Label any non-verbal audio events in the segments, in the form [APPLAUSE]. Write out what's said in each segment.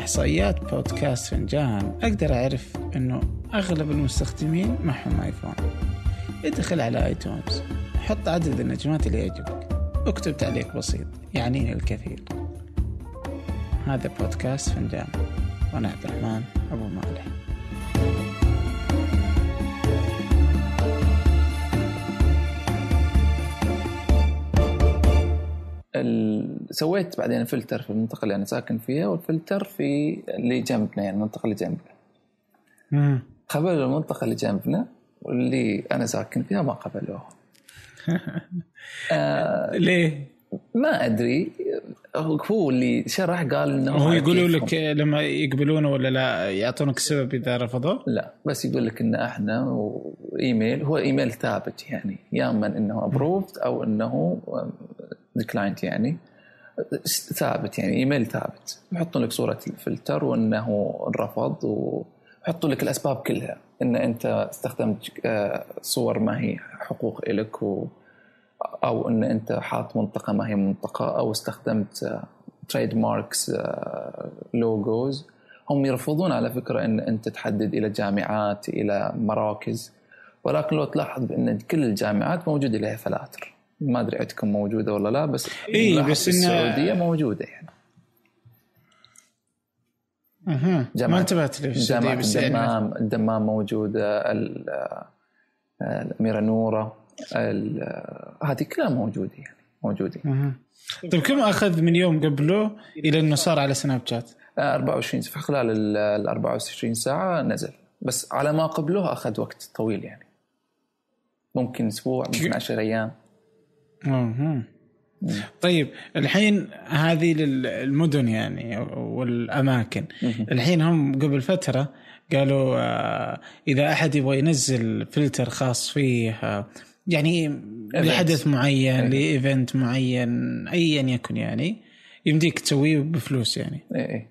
إحصائيات بودكاست فنجان أقدر أعرف أنه أغلب المستخدمين معهم آيفون. ادخل على آيتونز حط عدد النجمات اللي يعجبك اكتب تعليق بسيط يعنيني الكثير. هذا بودكاست فنجان وأنا عبد الرحمن أبو مالح. سويت بعدين فلتر في المنطقة اللي أنا ساكن فيها والفلتر في اللي جنبنا يعني المنطقة اللي جنبنا. قبلوا المنطقة اللي جنبنا واللي أنا ساكن فيها ما قبلوها [LAUGHS] آه ليه؟ ما أدري. هو اللي شرح قال إنه هو يقولوا لك لما يقبلونه ولا لا يعطونك السبب إذا رفضوا؟ لا بس يقول لك ان إحنا وإيميل هو إيميل ثابت يعني يا اما إنه approved أو إنه declined يعني. ثابت يعني إيميل ثابت. يحطون لك صورة الفلتر وإنه رفض ويحطوا لك الأسباب كلها. إن أنت استخدمت آه، صور ما هي حقوق لك و أو إن أنت حاط منطقة ما هي منطقة أو استخدمت trademarks logos هم يرفضون على فكرة إن أنت تحدد إلى جامعات إلى مراكز. ولكن لو تلاحظ بان كل الجامعات موجود لها فلاتر. ما أدري عندكم موجودة ولا لا بس إي بس إن السعوديه موجودة يعني. أها ما انتبهت لي جامعه الدمام الدمام موجودة الاميره نورة هذه كلها موجودة يعني موجودة. أه. طيب كم أخذ من يوم قبله إلى إنه صار على سناب شات؟ 24 في خلال ال 24 ساعة نزل. بس على ما قبله أخذ وقت طويل يعني. ممكن أسبوع ممكن 10 أيام. أها. طيب الحين هذه للمدن يعني والأماكن. الحين هم قبل فترة قالوا آه، إذا أحد يبغى ينزل فلتر خاص فيه آه، يعني لحدث معين لإيفنت معين ايا يكن يعني يمديك تسويه بفلوس يعني. إيه إيه.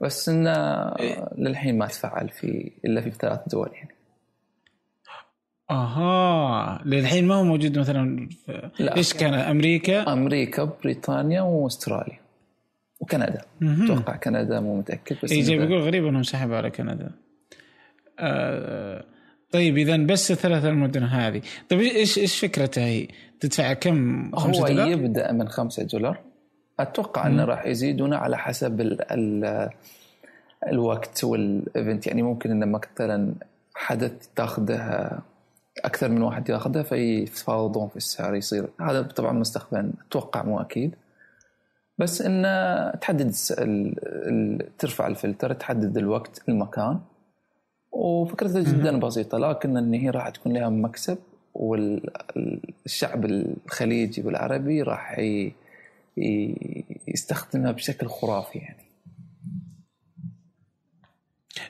بس إنه إيه؟ للحين ما تفعل في إلا في ثلاث دول يعني. آها للحين ما هو موجود مثلا في لا. إيش كان؟ أمريكا؟ أمريكا بريطانيا وأستراليا وكندا. أتوقع كندا مو متأكد بس اي بيقول غريب إنهم سحبوا على كندا. آه طيب اذا بس الثلاث المدن هذه. طيب إيش إيش فكرتها هي؟ تدفع كم؟ 5 دولار؟ هو يبدأ من 5 دولار. أتوقع إنه راح يزيدون على حسب ال ال الوقت والإيفنت. يعني ممكن انه مثلا حدث تاخذه أكثر من واحد ياخذه فيتفاوضون في السعر يصير هذا طبعا مستقبلا أتوقع مو أكيد. بس انه تحدد ترفع الفلتر تحدد الوقت المكان. وفكرتها جدا بسيطة لكن إن هي راح تكون لها مكسب والشعب الخليجي والعربي راح يستخدمها بشكل خرافي يعني.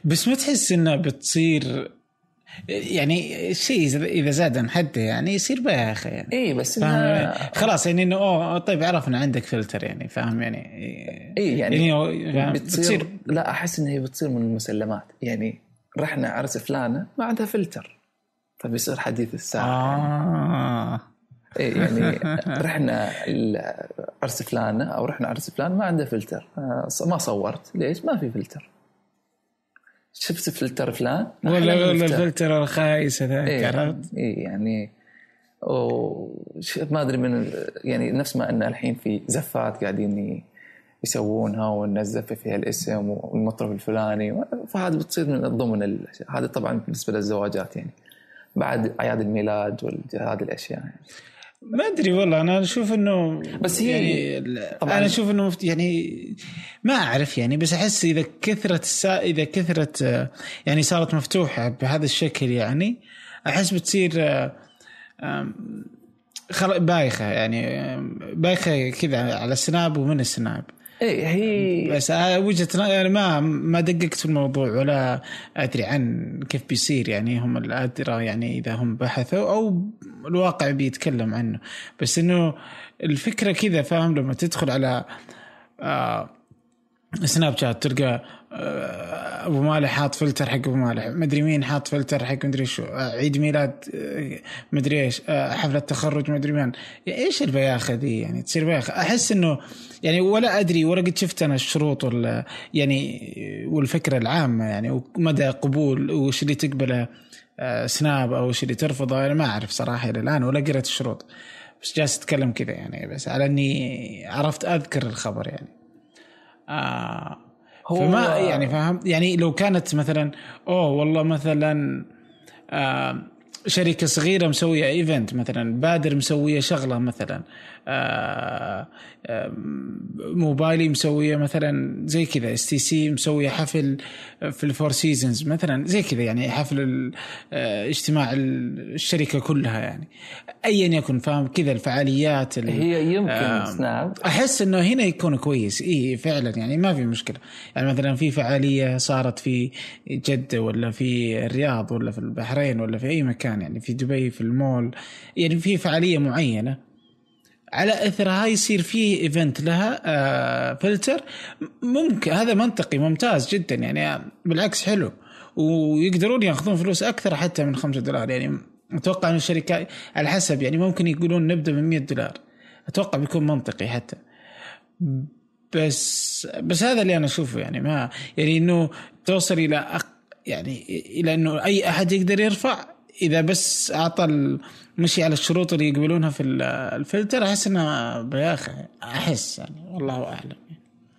بس ما تحس إنها بتصير يعني الشيء اذا زاد عن حده يعني يصير بايخ يعني. اي بس إنها... خلاص يعني إنه أوه طيب عرفنا عندك فلتر يعني فاهم يعني؟ اي يعني, يعني بتصير, بتصير لا أحس انها بتصير من المسلمات. يعني رحنا عرس فلانة ما عندها فلتر فبيصير حديث الساعة. آه. إيه يعني [LAUGHS] رحنا عرس فلانة أو رحنا عرس فلان ما عنده فلتر. آه، ما صورت. ليش؟ ما في فلتر. شفت فلتر فلان ولا ولا الفلتر الخايس هذاك إيه عرفت؟ اي يعني ما أدري من يعني نفس ما أن الحين في زفات قاعدين يسوونها ونزف فيها الاسم والمطرب الفلاني فهذا بتصير من ضمن هذا طبعا بالنسبة للزواجات يعني بعد أعياد الميلاد وهذه الأشياء يعني. ما أدري والله أنا أشوف إنه بس هي يعني طبعا أنا أشوف إنه يعني ما أعرف يعني بس أحس إذا كثرت السا... إذا كثرت يعني صارت مفتوحة بهذا الشكل يعني أحس بتصير بايخة يعني بايخة كذا على السناب ومن السناب. إيه هي بس وجهة أنا ما ما دققت في الموضوع ولا أدري عن كيف بيصير يعني هم الأدرى يعني إذا هم بحثوا أو الواقع بيتكلم عنه. بس إنه الفكرة كذا فاهم؟ لما تدخل على آه سناب شات تلقى أبو مالح حاط فلتر حق أبو مالح. مدري مين حاط فلتر حق مدري شو. آه، عيد ميلاد آه، مدري إيش حفلة تخرج مدري مين. إيش البياخة دي يعني؟ تصير بياخة. أحس إنه يعني ولا أدري ولا قد شفت أنا الشروط ولا يعني والفكرة العامة يعني ومدى قبول وش اللي تقبله سناب أو وش اللي ترفضه. أنا ما أعرف صراحة إلى الآن ولا قريت الشروط. بس جالس أتكلم كذا يعني بس على إني عرفت أذكر الخبر يعني. آه هو فما يعني فاهم يعني لو كانت مثلا أوه والله مثلا آه شركة صغيرة مسوية event مثلا بادر مسوية شغلة مثلا آه، آه، موبايلي مسوية مثلا زي كذا STC مسوية حفل في ال Four Seasons مثلا زي كذا يعني حفل آه، اجتماع الشركة كلها يعني. ايا يكن فاهم؟ كذا الفعاليات هي يمكن سناب أحس إنه هنا يكون كويس. إي فعلا يعني ما في مشكلة. يعني مثلا في فعالية صارت في جدة ولا في الرياض ولا في البحرين ولا في أي مكان. يعني في دبي في المول يعني في فعالية معينة. على اثرها يصير في event لها آه فلتر ممكن هذا منطقي ممتاز جدا يعني بالعكس حلو. ويقدرون ياخذون فلوس أكثر حتى من 5 دولار. يعني أتوقع إن الشركات على حسب يعني ممكن يقولون نبدأ من 100 دولار. أتوقع بيكون منطقي حتى. بس بس هذا اللي أنا أشوفه يعني ما يعني إنه توصل إلى أق يعني إلى إنه أي أحد يقدر يرفع إذا بس أعطى مشي على الشروط اللي يقبلونها في الفلتر أحس إنها بياخه أحس يعني والله أعلم.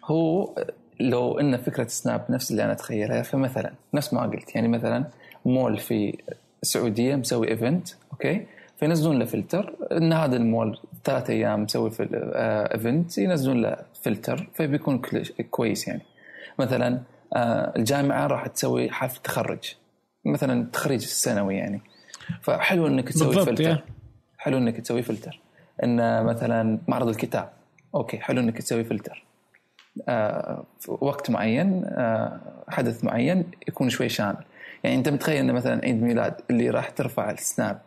هو لو إن فكرة سناب نفس اللي أنا أتخيلها فمثلا نفس ما قلت يعني مثلا مول في السعودية مسوي event okay؟ فينزلون له فلتر إن هذا المول ثلاث أيام مسوي في event ينزلون له فلتر فبيكون كويس يعني. مثلا آه، الجامعة راح تسوي حفل تخرج مثلا تخريج السنوي يعني. فحلو إنك تسوي فلتر. حلو إنك تسوي فلتر. إن مثلا معرض الكتاب. okay حلو إنك تسوي فلتر. آه في وقت معين آه حدث معين يكون شوي شامل. يعني أنت متخيل إن مثلا عيد ميلاد اللي راح ترفع السناب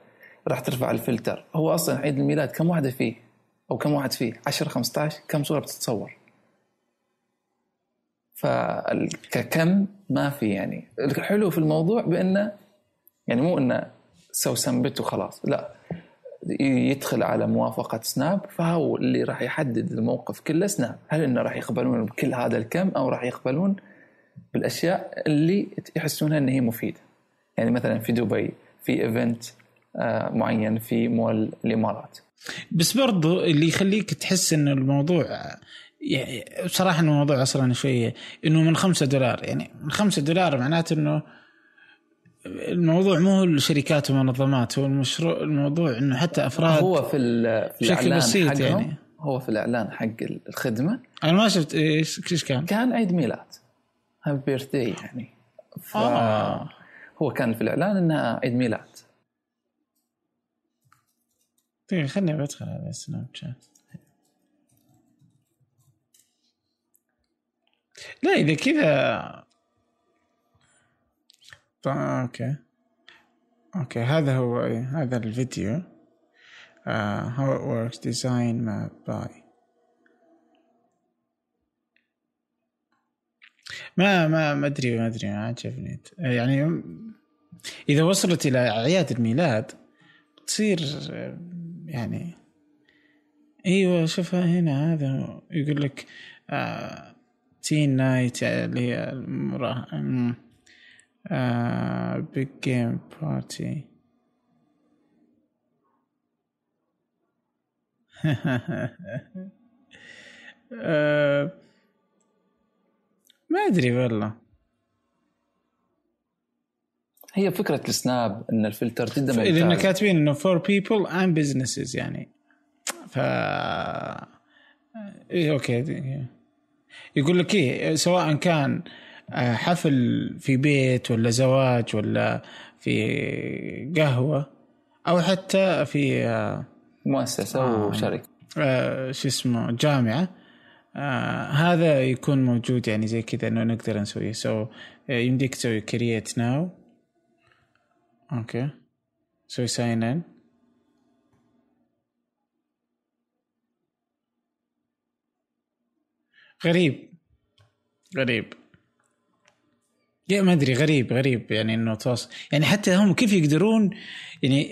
راح ترفع الفلتر هو أصلا عيد الميلاد كم واحدة فيه؟ أو كم واحد فيه؟ 10 15 كم صورة بتتصور؟ فككم ما في يعني. الحلو في الموضوع بإنه يعني مو إنه سو submit وخلاص. لا يدخل على موافقة سناب فهو اللي راح يحدد الموقف كله سناب. هل إنه راح يقبلون بكل هذا الكم أو راح يقبلون بالأشياء اللي يحسونها إن هي مفيدة؟ يعني مثلا في دبي في إيفنت آه، معين في مول الإمارات. بس برضو اللي يخليك تحس إن الموضوع يعني بصراحه الموضوع أصلا شوية إنه من خمسة دولار يعني من خمسة دولار معناته إنه الموضوع مو الشركات ومنظمات هو المشروع الموضوع إنه حتى أفراد هو في, في الإعلان بسيط يعني. هو في الإعلان حق الخدمة. أنا ما شفت إيش إيش كان؟ كان عيد ميلاد. happy birth يعني. ف... آه. هو كان في الإعلان انها عيد ميلاد. طيب خليني بدخل على سناب شات. لا إذا كذا okay. Okay هذا هو هذا الفيديو. uh, how it works design map buy. ما ما ما أدري ما أدري ما عجبني يعني إذا وصلت إلى أعياد الميلاد تصير يعني أيوه شوفها هنا هذا يقول لك teen night اللي هي المراه big game party ما أدري والله. هي فكرة السناب إن الفلتر جدا ممتاز. لأن كاتبين إنه for people and businesses يعني. ف إيه okay يقول لك إيه سواء كان آه، حفل في بيت ولا زواج ولا في قهوة أو حتى في آه، مؤسسة آه وشركة آه شو اسمه جامعة. آه هذا يكون موجود يعني زي كذا إنه نقدر نسويه. so so, يمديك تسوي create now okay سوي sign in غريب. غريب. يا ما أدري غريب غريب يعني إنه توصل يعني حتى هم كيف يقدرون يعني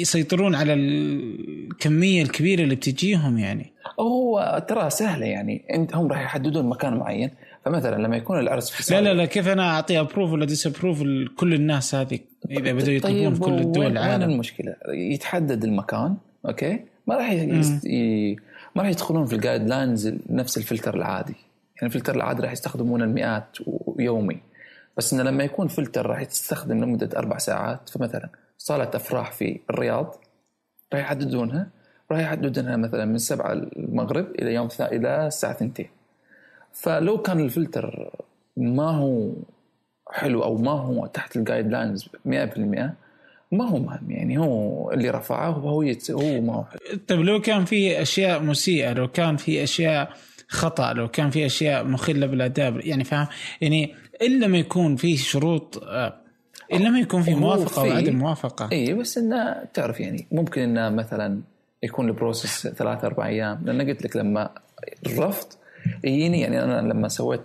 يسيطرون على الكمية الكبيرة اللي بتجيهم يعني. هو ترى سهلة يعني انت هم راح يحددون مكان معين. فمثلا لما يكون العرس في لا لا لا كيف أنا أعطي approve ولا disapprove لكل الناس هذه؟ إذا بدوا يطلبون طيب في كل الدول العالم وين المشكلة؟ يتحدد المكان okay؟ ما راح يست... ي... ما راح يدخلون في ال guidelines نفس الفلتر العادي. يعني الفلتر العادي راح يستخدمون المئات يومي. بس إنه لما يكون فلتر راح تستخدم لمدة أربع ساعات فمثلا صالة أفراح في الرياض راح يحددونها راح يحددونها مثلا من 7 المغرب إلى يوم إلى الساعة 2 فلو كان الفلتر ما هو حلو أو ما هو تحت ال guidelines 100% ما هو مهم يعني هو اللي رفعه هو. هو ما هو حلو طيب لو كان في أشياء مسيئة لو كان في أشياء خطأ لو كان في أشياء مخلة بالآداب يعني فاهم يعني الا ما يكون في شروط آه، الا ما يكون في موافقة أو عدم موافقة. اي بس انه تعرف يعني ممكن انه مثلا يكون ال process ثلاث أربع أيام. لأن قلت لك لما الرفض يجيني يعني أنا لما سويت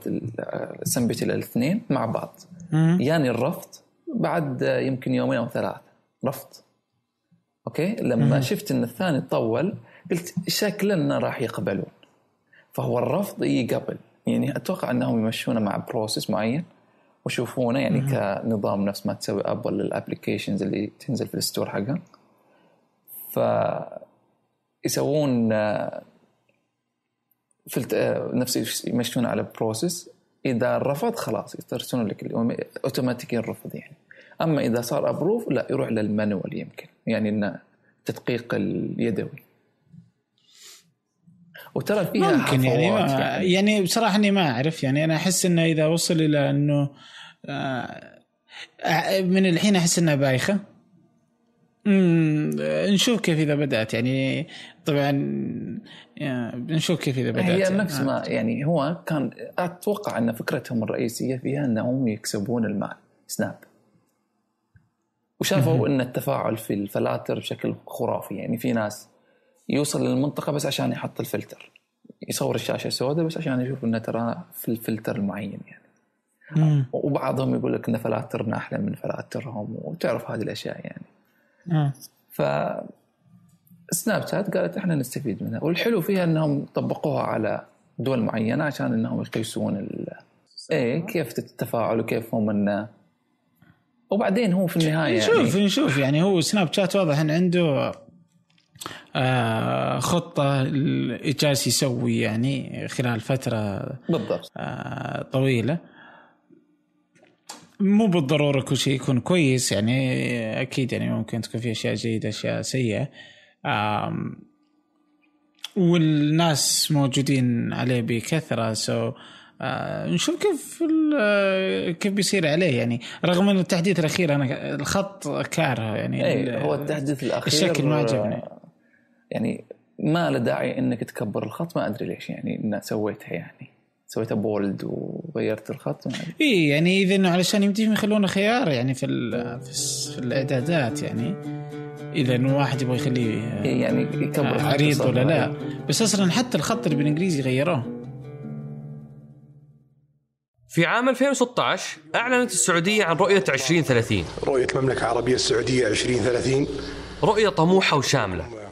السنبتي الاثنين مع بعض. يعني الرفض بعد يمكن يومين أو ثلاث رفض. okay؟ لما مم. شفت إن الثاني طول قلت شكلنا راح يقبلون. فهو الرفض يقبل يعني أتوقع أنهم يمشونه مع process معين ويشوفونه يعني مم. كنظام نفس ما تسوي ابل لل applications اللي تنزل في ال store حقها. ف يسوون filt نفس يمشون على process إذا رفض خلاص يرسلون لك أوتوماتيكي الرفض يعني. أما إذا صار approve لا يروح لل manual يمكن. يعني إنه تدقيق اليدوي وترى فيها ممكن يعني ما يعني. يعني بصراحة إني ما أعرف يعني أنا أحس إنه إذا وصل إلى إنه آه من الحين أحس إنها بايخة نشوف كيف إذا بدأت يعني طبعا نشوف كيف إذا بدأت هي يعني. نفس ما يعني هو كان أتوقع إن فكرتهم الرئيسية فيها إنهم يكسبون المال سناب وشافوا إن التفاعل في الفلاتر بشكل خرافي يعني في ناس يوصل للمنطقة بس عشان يحط الفلتر. يصور الشاشة سوداء بس عشان يشوف إنه ترى في الفلتر المعين يعني. مم. وبعضهم يقول لك إن فلاترنا أحلى من فلاترهم وتعرف هذه الأشياء يعني. مم. ف سناب شات قالت إحنا نستفيد منها. والحلو فيها إنهم طبقوها على دول معينة عشان إنهم يقيسون ال... إيه كيف التفاعل وكيف هم انه وبعدين هو في النهاية نشوف يعني. نشوف. يعني هو سناب شات واضح إن عنده خطة جالس يسوي يعني خلال فترة بالضبط. آه طويلة. مو بالضرورة كل شيء يكون كويس يعني أكيد يعني ممكن تكون في أشياء جيدة أشياء سيئة. والناس موجودين عليه بكثرة سو آه نشوف كيف كيف بيصير عليه. يعني رغم ان التحديث الأخير أنا الخط كاره يعني إيه هو التحديث الأخير الشكل ما عجبني. يعني ما له داعي إنك تكبر الخط ما أدري ليش يعني إن سويتها يعني. سويتها بولد وغيرت الخط اي يعني إذا إنه علشان يمديهم يخلونه خيار يعني في في الإعدادات يعني. إذا إنه واحد يبغى يخليه إيه يعني يكبر عريض ولا لا. بس أصلا حتى الخط اللي بالإنجليزي غيروه. في عام 2016 أعلنت السعودية عن رؤية 2030 رؤية المملكة العربية السعودية 2030 رؤية طموحة وشاملة.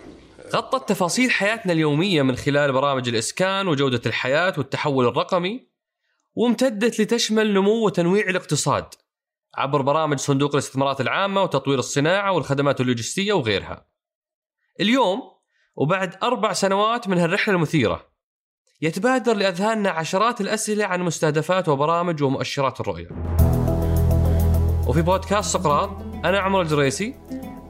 غطت تفاصيل حياتنا اليومية من خلال برامج الإسكان وجودة الحياة والتحول الرقمي وامتدت لتشمل نمو وتنويع الاقتصاد عبر برامج صندوق الاستثمارات العامة وتطوير الصناعة والخدمات اللوجستية وغيرها. اليوم وبعد أربع سنوات من هالرحلة المثيرة يتبادر لأذهاننا عشرات الأسئلة عن مستهدفات وبرامج ومؤشرات الرؤية. وفي بودكاست سقراط أنا عمر الجريسي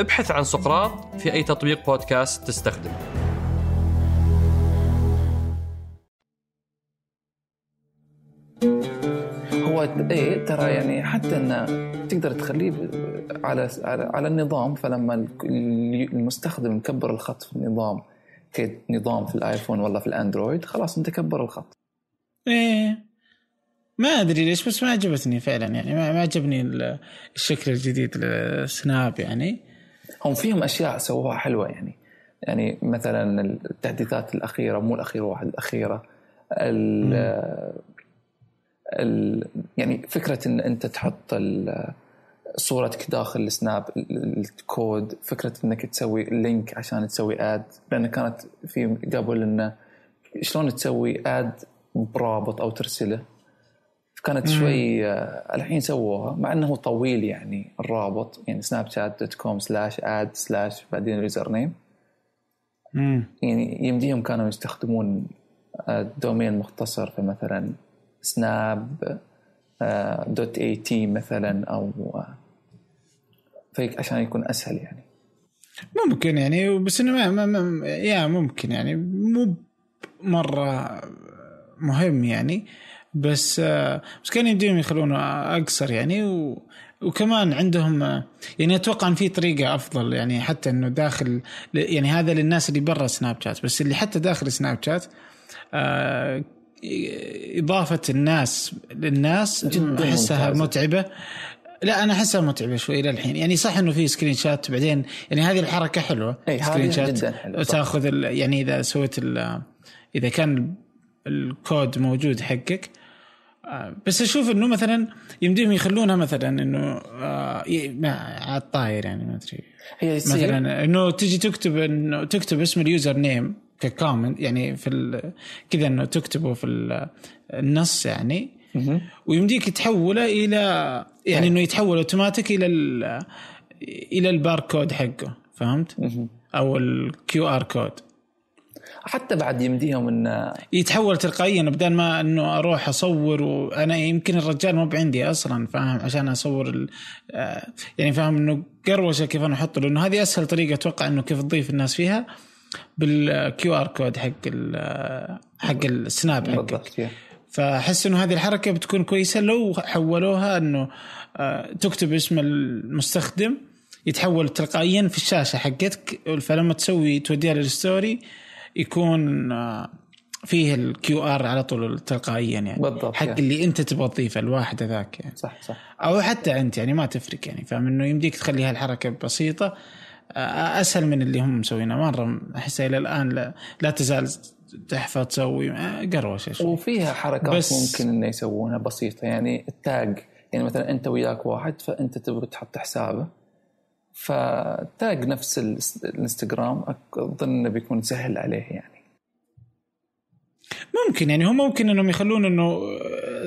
ابحث عن سقراط في أي تطبيق بودكاست تستخدم هو إيه ترى يعني حتى انه تقدر تخليه على على, على النظام فلما ال- المستخدم يكبر الخط في النظام كنظام في الآيفون ولا في الأندرويد خلاص أنت كبر الخط. إيه. ما أدري ليش بس ما عجبتني فعلا يعني ما ما عجبني ال- الشكل الجديد للسناب يعني. هم فيهم أشياء سووها حلوة يعني. يعني مثلا التحديثات الأخيرة مو الأخيرة واحد الأخيرة. ال ال يعني فكرة إن أنت تحط صورتك داخل السناب ال- الكود فكرة إنك تسوي link عشان تسوي add لأن كانت في قبل إنه شلون تسوي add برابط أو ترسله. كانت شوي آه، الحين سووها مع إنه طويل يعني الرابط يعني سناب شات dot com slash add slash بعدين ال username يعني يمديهم كانوا يستخدمون آه، domain مختصر فمثلا سناب آه، dot at مثلا أو آه، فيك عشان يكون أسهل يعني. ممكن يعني بس إنه ما, ما, ما يا ممكن يعني مو مرة مهم يعني. بس آه، بس كان يمديهم يخلونه أقصر يعني و وكمان عندهم آه، يعني أتوقع إن في طريقة أفضل يعني حتى إنه داخل يعني هذا للناس اللي برا سناب شات بس اللي حتى داخل سناب شات آه، إضافة الناس للناس جداً أحسها. متعبة لا أنا أحسها متعبة شوي إلى الحين يعني صح إنه في screenshot بعدين يعني هذه الحركة حلوة هذه screenshot جداً صح. تاخذ يعني إذا سويت إذا كان الكود موجود حقك بس أشوف إنه مثلا يمديهم يخلونها مثلا إنه آه، على الطاير يعني ما أدري. مثلا إنه تجي تكتب إنه تكتب اسم ال username ك comment يعني في كذا إنه تكتبه في ال- النص يعني. ويمديك تحوله إلى يعني إنه يتحول اوتوماتيك إلى ال- إلى الباركود حقه فهمت؟ أو ال QR code حتى بعد يمديهم إن يتحول تلقائيا بدل ما إنه أروح أصور وأنا يمكن الرجال مو بعندي أصلا فاهم؟ عشان أصور ال... آه، يعني فاهم إنه قروشة كيف أنا أحط لأنه هذه أسهل طريقة أتوقع إنه كيف تضيف الناس فيها بال QR code حق ال- حق السناب حقك. فأحس إنه هذه الحركة بتكون كويسة. لو حولوها إنه آه، تكتب اسم المستخدم يتحول تلقائيا في الشاشة حقتك فلما تسوي توديها لل story يكون آه، فيه ال QR على طول تلقائيا يعني. بالضبط، حق يعني. اللي انت تبغى تضيفه الواحد ذاك يعني. صح صح. أو حتى أنت يعني ما تفرق يعني. فاهم إنه يمديك تخليها الحركه بسيطة آه، أسهل من اللي هم مسوينه مرة احسها إلى الآن لا, لا تزال تحفه تسوي آه، قروشه شوي. وفيها حركات بس ممكن إنه يسوونها بسيطة. يعني التاج يعني مثلا أنت وياك واحد فأنت تبغى تحط حسابه. فتاج نفس الانستغرام أظن إنه بيكون سهل عليه يعني. ممكن يعني هم ممكن إنهم يخلون إنه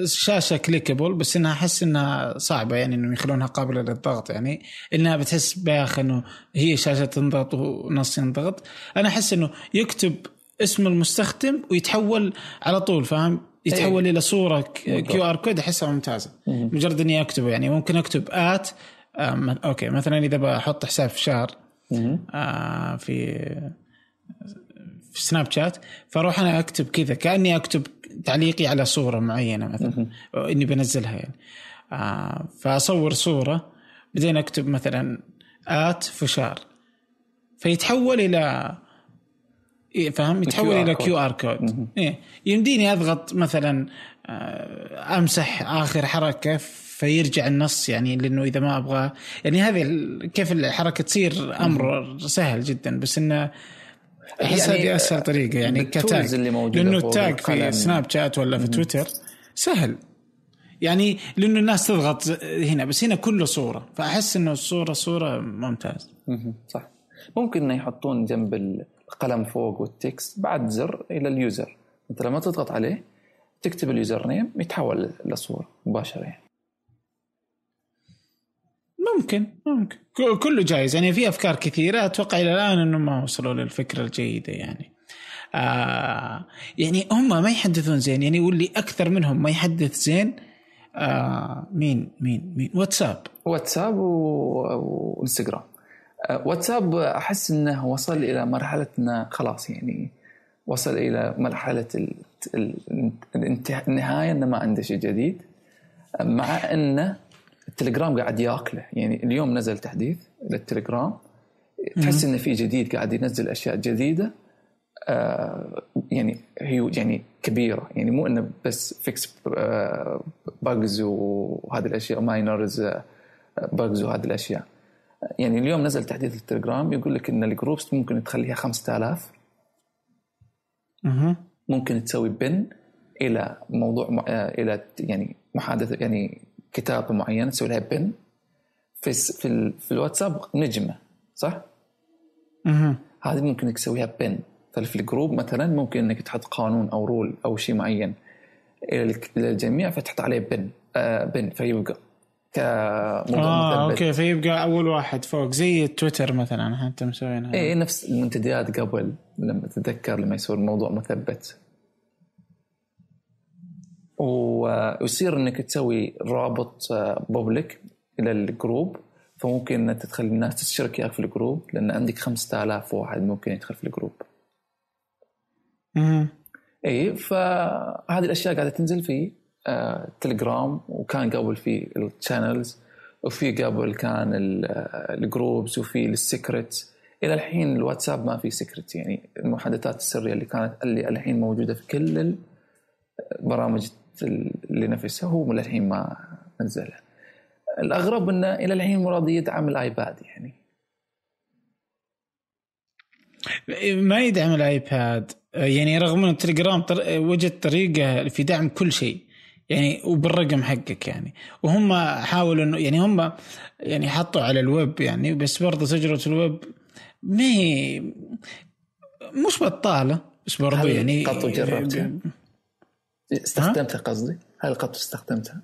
شاشة كليكبل بس إنها أحس إنها صعبة يعني إنهم يخلونها قابلة للضغط يعني. إنها بتحس باخ إنه هي شاشة تنضغط ونص ينضغط. أنا أحس إنه يكتب اسم المستخدم ويتحول على طول فاهم؟ يتحول إلى صورة QR code أحسها ممتازة. مجرد إني أكتبه يعني. ممكن أكتب at okay مثلا إذا بحط حساب في شهر آه في في سناب شات فأروح أنا أكتب كذا كأني أكتب تعليقي على صورة معينة مثلا إني بنزلها يعني. آه فأصور صورة بعدين أكتب مثلا at فشار فيتحول إلى إيه فاهم؟ يتحول إلى. QR code إيه يمديني أضغط مثلا آه، أمسح آخر حركة فيرجع النص يعني لأنه إذا ما أبغى يعني هذه كيف الحركه تصير أمر سهل جدا بس إنه احس يعني هذه أسهل طريقة يعني ك tag. اللي موجودة لأنه ال tag في. سناب شات ولا في تويتر سهل. يعني لأنه الناس تضغط هنا بس هنا كله صورة فأحس إنه الصورة صورة ممتاز. صح. ممكن إنه يحطون جنب القلم فوق وال text بعد زر إلى ال user. أنت لما تضغط عليه تكتب ال username يتحول لصورة مباشرة. يعني ممكن ممكن. كله جايز. يعني في أفكار كثيرة. أتوقع إلى الآن انهم ما وصلوا للفكرة الجيدة يعني. آه يعني هم ما يحدثون زين. يعني واللي أكثر منهم ما يحدث زين آه مين مين مين؟ واتساب. واتساب وانستغرام. أه، واتساب أحس إنه وصل إلى مرحله انه خلاص يعني. وصل إلى مرحلة النهاية إنه ما عنده شيء جديد. مع ان التليجرام قاعد ياكله. يعني اليوم نزل تحديث للتليجرام تحس إنه في جديد قاعد ينزل أشياء جديدة آه يعني هي يعني كبيرة. يعني مو إنه بس fix آه bugs وهذه الأشياء minors bugs وهذه الأشياء. يعني اليوم نزل تحديث التليجرام يقول لك إن ال groups ممكن تخليها 5000 أها ممكن تسوي pin إلى موضوع. آه، إلى يعني محادثة يعني كتابه معينه تسوي لها pin في في. في الواتساب نجمة صح؟ أها هذه ممكن إنك تسويها pin. ففي ال group مثلا ممكن إنك تحط قانون أو rule أو شيء معين. للجميع فتحط عليه pin. آه pin فيبقى. كموضوع آه مثبت okay فيبقى أول واحد فوق. زي تويتر مثلا حتى مسوينها. اي نفس المنتديات قبل لما تتذكر لما يصير الموضوع مثبت. ويصير إنك تسوي رابط public إلى ال group. فممكن إنك تخلي الناس تشترك وياك في ال group لأن عندك 5000 واحد ممكن يدخل في ال group. أها إي فهذه الأشياء قاعدة تنزل في آه، تليجرام وكان قبل في ال channels وفي قبل كان ال- آه، ال groups وفي ال secret إلى الحين الواتساب ما في secret يعني المحادثات السرية اللي كانت اللي الحين موجودة في كل البرامج هو للحين ما نزلها الأغرب إنه إلى الحين ما راح يدعم الآيباد يعني. ما يدعم الآيباد. يعني رغم إن التليجرام طر... وجد طريقة في دعم كل شيء. يعني وبالرقم حقك يعني. وهم حاولوا انه يعني هم يعني حطوا على الويب يعني بس برضه تجربة الويب ما هي مش بطالة بس برضه يعني قط جربتها؟ استخدمتها قصدي؟ هل قد استخدمتها؟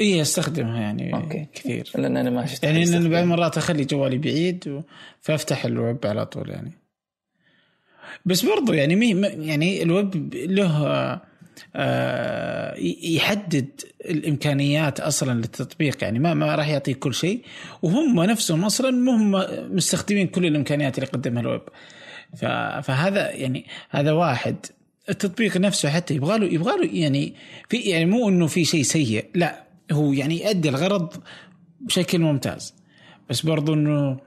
إي أستخدمها يعني okay. كثير. لأن أنا ما شفت يعني أحد ان بعض. المرات أخلي جوالي بعيد و... فأفتح الويب على طول يعني. بس برضو يعني مي يعني الويب له آه، يحدد الإمكانيات أصلا للتطبيق يعني ما ما راح يعطيك كل شيء. وهم نفسهم أصلا مو هم مستخدمين كل الإمكانيات اللي يقدمها الويب. فهذا يعني هذا واحد. التطبيق نفسه حتى يبغى له يبغى له يعني في يعني مو إنه في شيء سيء لا هو يعني يؤدي الغرض بشكل ممتاز. بس برضو إنه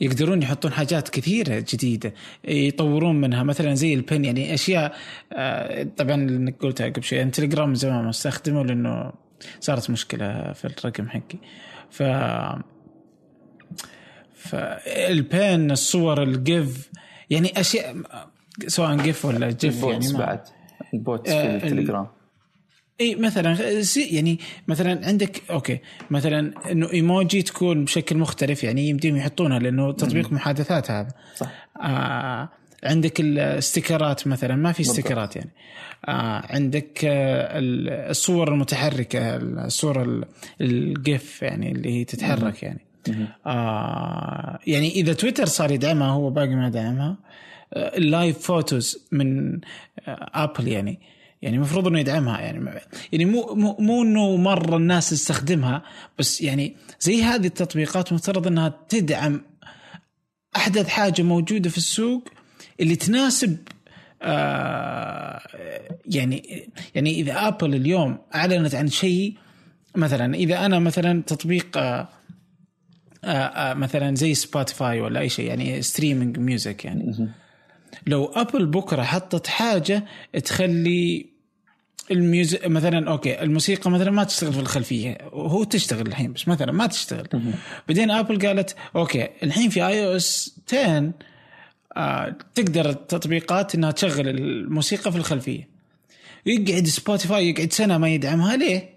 يقدرون يحطون حاجات كثيرة جديدة يطورون منها مثلا زي البن يعني أشياء آه، طبعا انك قلتها قبل شوي أنا تليجرام زمان ما استخدمه لإنه صارت مشكلة في الرقم حقي. ف فالبين الصور الجيف يعني أشياء سواء جيف ولا جيف يعني البوتس ما- بعد. البوتس آه، في ال- التليجرام. إي مثلا يعني مثلا عندك أوكي مثلا إنه إيموجي تكون بشكل مختلف يعني يمديهم يحطونها لأنه تطبيق محادثات هذا. صح. آه عندك الاستيكرات مثلا ما في استيكرات يعني. آه عندك آه ال- الصور المتحركة الصور ال- ال GIF يعني اللي هي تتحرك يعني. آه يعني إذا تويتر صار يدعمها هو باقي ما دعمها. آه ال live photos من آه ابل يعني. يعني المفروض إنه يدعمها يعني. يعني مو مو, مو إنه مرة الناس تستخدمها بس يعني زي هذه التطبيقات مفترض إنها تدعم أحدث حاجة موجودة في السوق اللي تناسب آه يعني يعني إذا ابل اليوم أعلنت عن شيء مثلا إذا أنا مثلا تطبيق آه آه آه مثلا زي سبوتيفاي ولا أي شيء يعني streaming music يعني. لو أبل بكرة حطت حاجة تخلي ال music مثلا okay الموسيقى مثلا ما تشتغل في الخلفية وهو تشتغل الحين بس مثلا ما تشتغل بعدين أبل قالت okay الحين في iOS 10 آه تقدر التطبيقات إنها تشغل الموسيقى في الخلفية يقعد سبوتيفاي يقعد سنة ما يدعمها ليه؟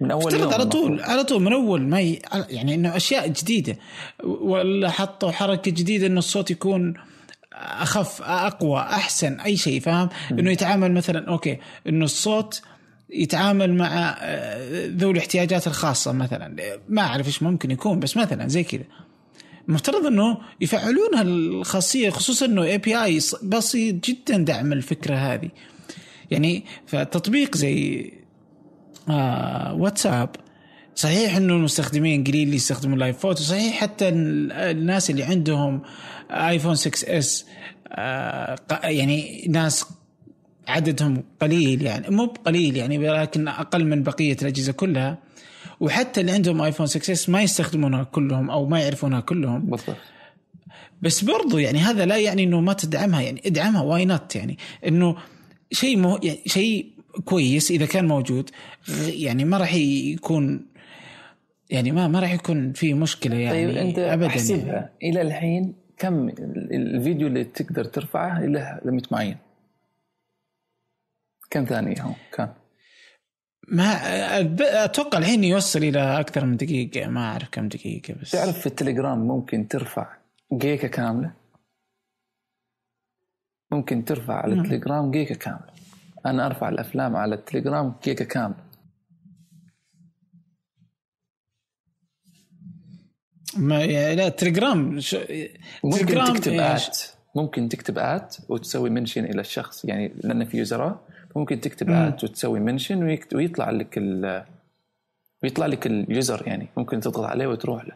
من أول يوم على طول. على طول من أول ما ي... يعني إنه أشياء جديدة ولا حطوا حركة جديدة إنه الصوت يكون أخف أقوى أحسن أي شيء فاهم؟ إنه يتعامل مثلا okay إنه الصوت يتعامل مع آه، ذوي الاحتياجات الخاصة مثلا. ما أعرف إيش ممكن يكون بس مثلا زي كذا. المفترض إنه يفعلون هالخاصية خصوصا إنه API بسيط جدا دعم الفكرة هذه. يعني فتطبيق زي آه واتساب صحيح إنه المستخدمين قليل اللي يستخدمون فوتو صحيح حتى ال- الناس اللي عندهم آيفون 6 S آه يعني ناس عددهم قليل يعني مو بقليل يعني ولكن أقل من بقية الأجهزة كلها. وحتى اللي عندهم آيفون 6 ما يستخدمونها كلهم أو ما يعرفونها كلهم. بالضبط. بس برضو يعني هذا لا يعني إنه ما تدعمها يعني ادعمها why not يعني؟ إنه شيء مو يعني شيء كويس إذا كان موجود يعني ما راح يكون يعني ما ما راح يكون في مشكلة يعني طيب أنت ابدا احسبها يعني. إلى الحين كم ال- الفيديو اللي تقدر ترفعه له limit معين؟ كم ثانية هو؟ كان ما أتوقع الحين يوصل إلى أكثر من دقيقة ما أعرف كم دقيقة بس. تعرف في التليجرام ممكن ترفع جيجا كاملة؟ ممكن ترفع على التليجرام جيجا كاملة. أنا أرفع الأفلام على التليجرام جيجا كاملة. ما يعني لا تليجرام شو ممكن تليجرام تكتب إيش؟ at. ممكن تكتب at وتسوي mention إلى الشخص يعني لأن في يوزرات ممكن تكتب at وتسوي mention ويكت- ويطلع لك ال ويطلع لك ال user يعني ممكن تضغط عليه وتروح له.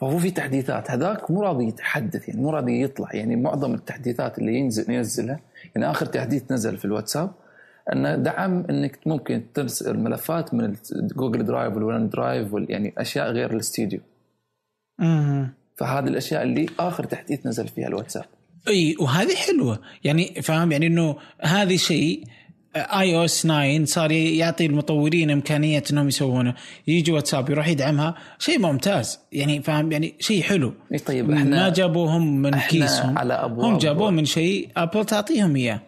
فهو في تحديثات. هذاك مو راضي يتحدث يعني مو راضي يطلع. يعني معظم التحديثات اللي ينزل ينزلها يعني آخر تحديث نزل في الواتساب انه دعم إنك ممكن ترسل ملفات من جوجل درايف والون درايف يعني أشياء غير الاستديو. فهذه الأشياء اللي آخر تحديث نزل فيها الواتساب. أي وهذه حلوة. يعني فاهم؟ يعني إنه هذه شيء iOS 9 صار يعطي المطورين إمكانية إنهم يسوونه. يجي واتساب يروح يدعمها شيء ممتاز. يعني فاهم؟ يعني شيء حلو. طيب ما إحنا جابوه هم من كيسهم. على أبواب- هم جابوه من شيء ابل تعطيهم إياه.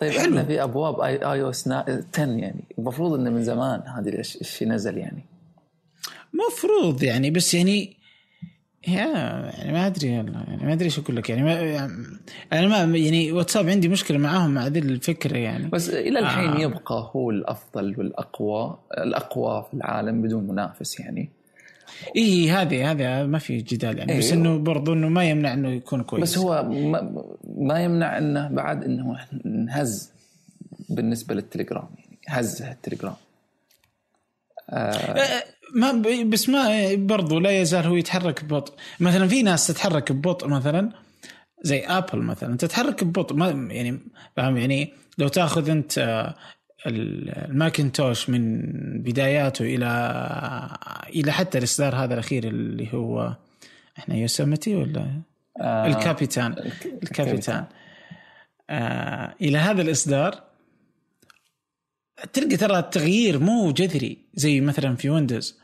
طيب حلو. إحنا في أبواب اي iOS 10 يعني المفروض إنه من زمان هذا الش- الشيء نزل يعني مفروض يعني بس يعني يا يعني ما أدري والله يعني ما أدري إيش أقول لك يعني ما يعني أنا ما يعني واتساب عندي مشكلة معاهم مع ذي الفكرة يعني بس إلى الحين. آه. يبقى هو الأفضل والأقوى الأقوى في العالم بدون منافس يعني اي هذه هذه ما في جدال يعني بس أيوه. إنه برضو إنه ما يمنع إنه يكون كويس. بس هو ما, ما يمنع إنه بعد إنه انهز بالنسبة للتليجرام يعني هزه التليجرام ما ب- بس ما برضو لا يزال هو يتحرك ببطء. مثلا في ناس تتحرك ببطء مثلا زي ابل مثلا تتحرك ببطء ما يعني فاهم يعني لو تأخذ أنت آه، الماكنتوش من بداياته إلى إلى حتى الإصدار هذا الأخير اللي هو إحنا يوسمتي ولا؟ آه الكابيتان. الكابيتان. آه إلى هذا الإصدار تلقى ترى التغيير مو جذري زي مثلا في ويندوز.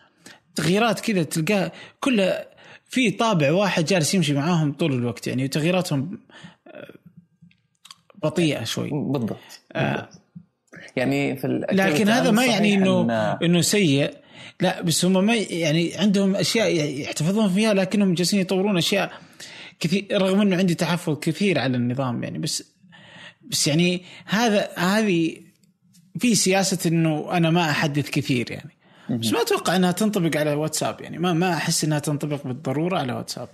تغييرات كذا تلقاه كلها في طابع واحد جالس يمشي معاهم طول الوقت يعني وتغييراتهم آه، بطيئة شوي. بالضبط آه يعني في لكن هذا ما يعني انه إن- إنه سيء. لا بس هم ما يعني عندهم أشياء يحتفظون فيها لكنهم جالسين يطورون أشياء كثير رغم إنه عندي تحفظ كثير على النظام يعني بس بس يعني هذا هذه في سياسة إنه أنا ما أحدث كثير يعني. بس ما أتوقع إنها تنطبق على واتساب يعني. ما ما أحس إنها تنطبق بالضرورة على واتساب.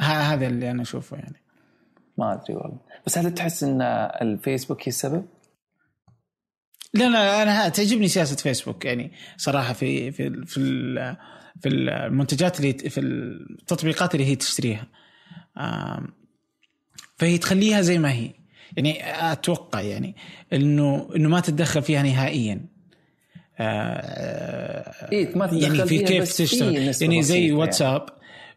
هذا اللي أنا أشوفه يعني. ما أدري والله. بس هل تحس إن الفيسبوك هي السبب؟ لا لا أنا تعجبني سياسة فيسبوك يعني صراحة في في في في المنتجات اللي في التطبيقات اللي هي تشتريها. فهي تخليها زي ما هي. يعني أتوقع يعني إنه إنه ما تتدخل فيها نهائيا. آه، إيه، ما تتدخل يعني في كيف تشتغل. يعني زي يعني. واتساب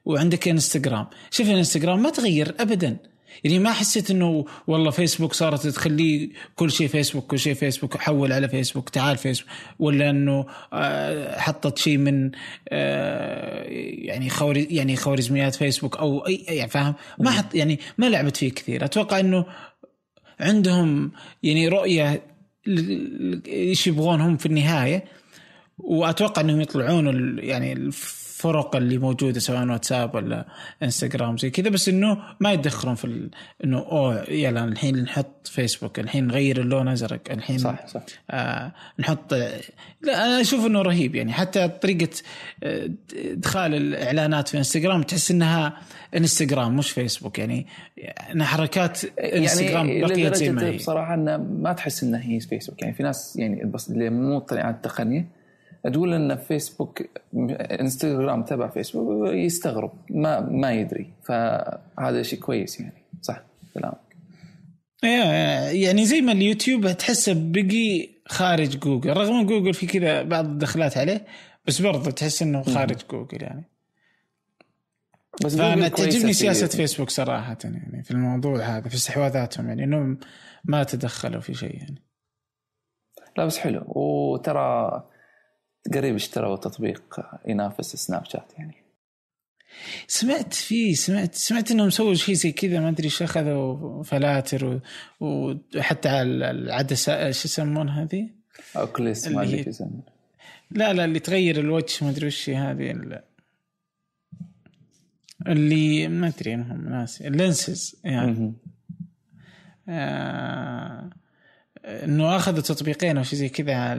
وعندك إنستغرام. شوف الانستغرام ما تغير ابدا. يعني ما حسيت إنه والله فيسبوك صارت تخليه كل شيء فيسبوك كل شيء فيسبوك حول على فيسبوك تعال فيسبوك. ولا إنه آه، حطت شيء من آه، يعني خوري يعني خوارزميات فيسبوك أو أي يعني فاهم؟ ما حط يعني ما لعبت فيه كثير. أتوقع إنه عندهم يعني رؤية إيش يبغون هم في النهاية. وأتوقع إنهم يطلعون يعني الفرق اللي موجودة سواء واتساب ولا انستغرام زي كذا بس إنه ما يتدخلون في ال- إنه أوه يلا الحين نحط فيسبوك الحين نغير اللون أزرق الحين صح صح. آه نحط لا أنا أشوف إنه رهيب يعني. حتى طريقة آه، إدخال الإعلانات في انستغرام تحس إنها انستغرام مش فيسبوك يعني. انها حركات انستغرام يعني بقيت زي ما هي. بصراحة انه ما تحس إنها هي فيسبوك يعني. في ناس يعني بس اللي مو مطلع على التقنيه تقول إن فيسبوك إنستغرام تبع فيسبوك يستغرب ما ما يدري. فهذا شيء كويس يعني. صح كلامك. يعني زي ما اليوتيوب تحسه بقي خارج جوجل. رغم إن جوجل في كذا بعض الدخلات عليه بس برضه تحس إنه خارج جوجل يعني. بس فأنا تعجبني في- سياسة فيسبوك صراحة يعني في الموضوع هذا في استحواذاتهم يعني إنهم ما تدخلوا في شيء يعني. لا بس حلو. وترى قريب اشتروا تطبيق ينافس سناب شات يعني سمعت فيه سمعت سمعت إنهم سووا شيء زي كذا ما أدري إيش أخذوا فلاتر وحتى على العدسة شو يسمون هذه؟ أوكليس ما اللي أدري هي- شو يسمونه لا لا اللي تغير الوجه ما أدري وش هذه ال- اللي ما أدري المهم ناسي ال lenses يعني. آه إنه اخذوا تطبيقين أو شيء زي كذا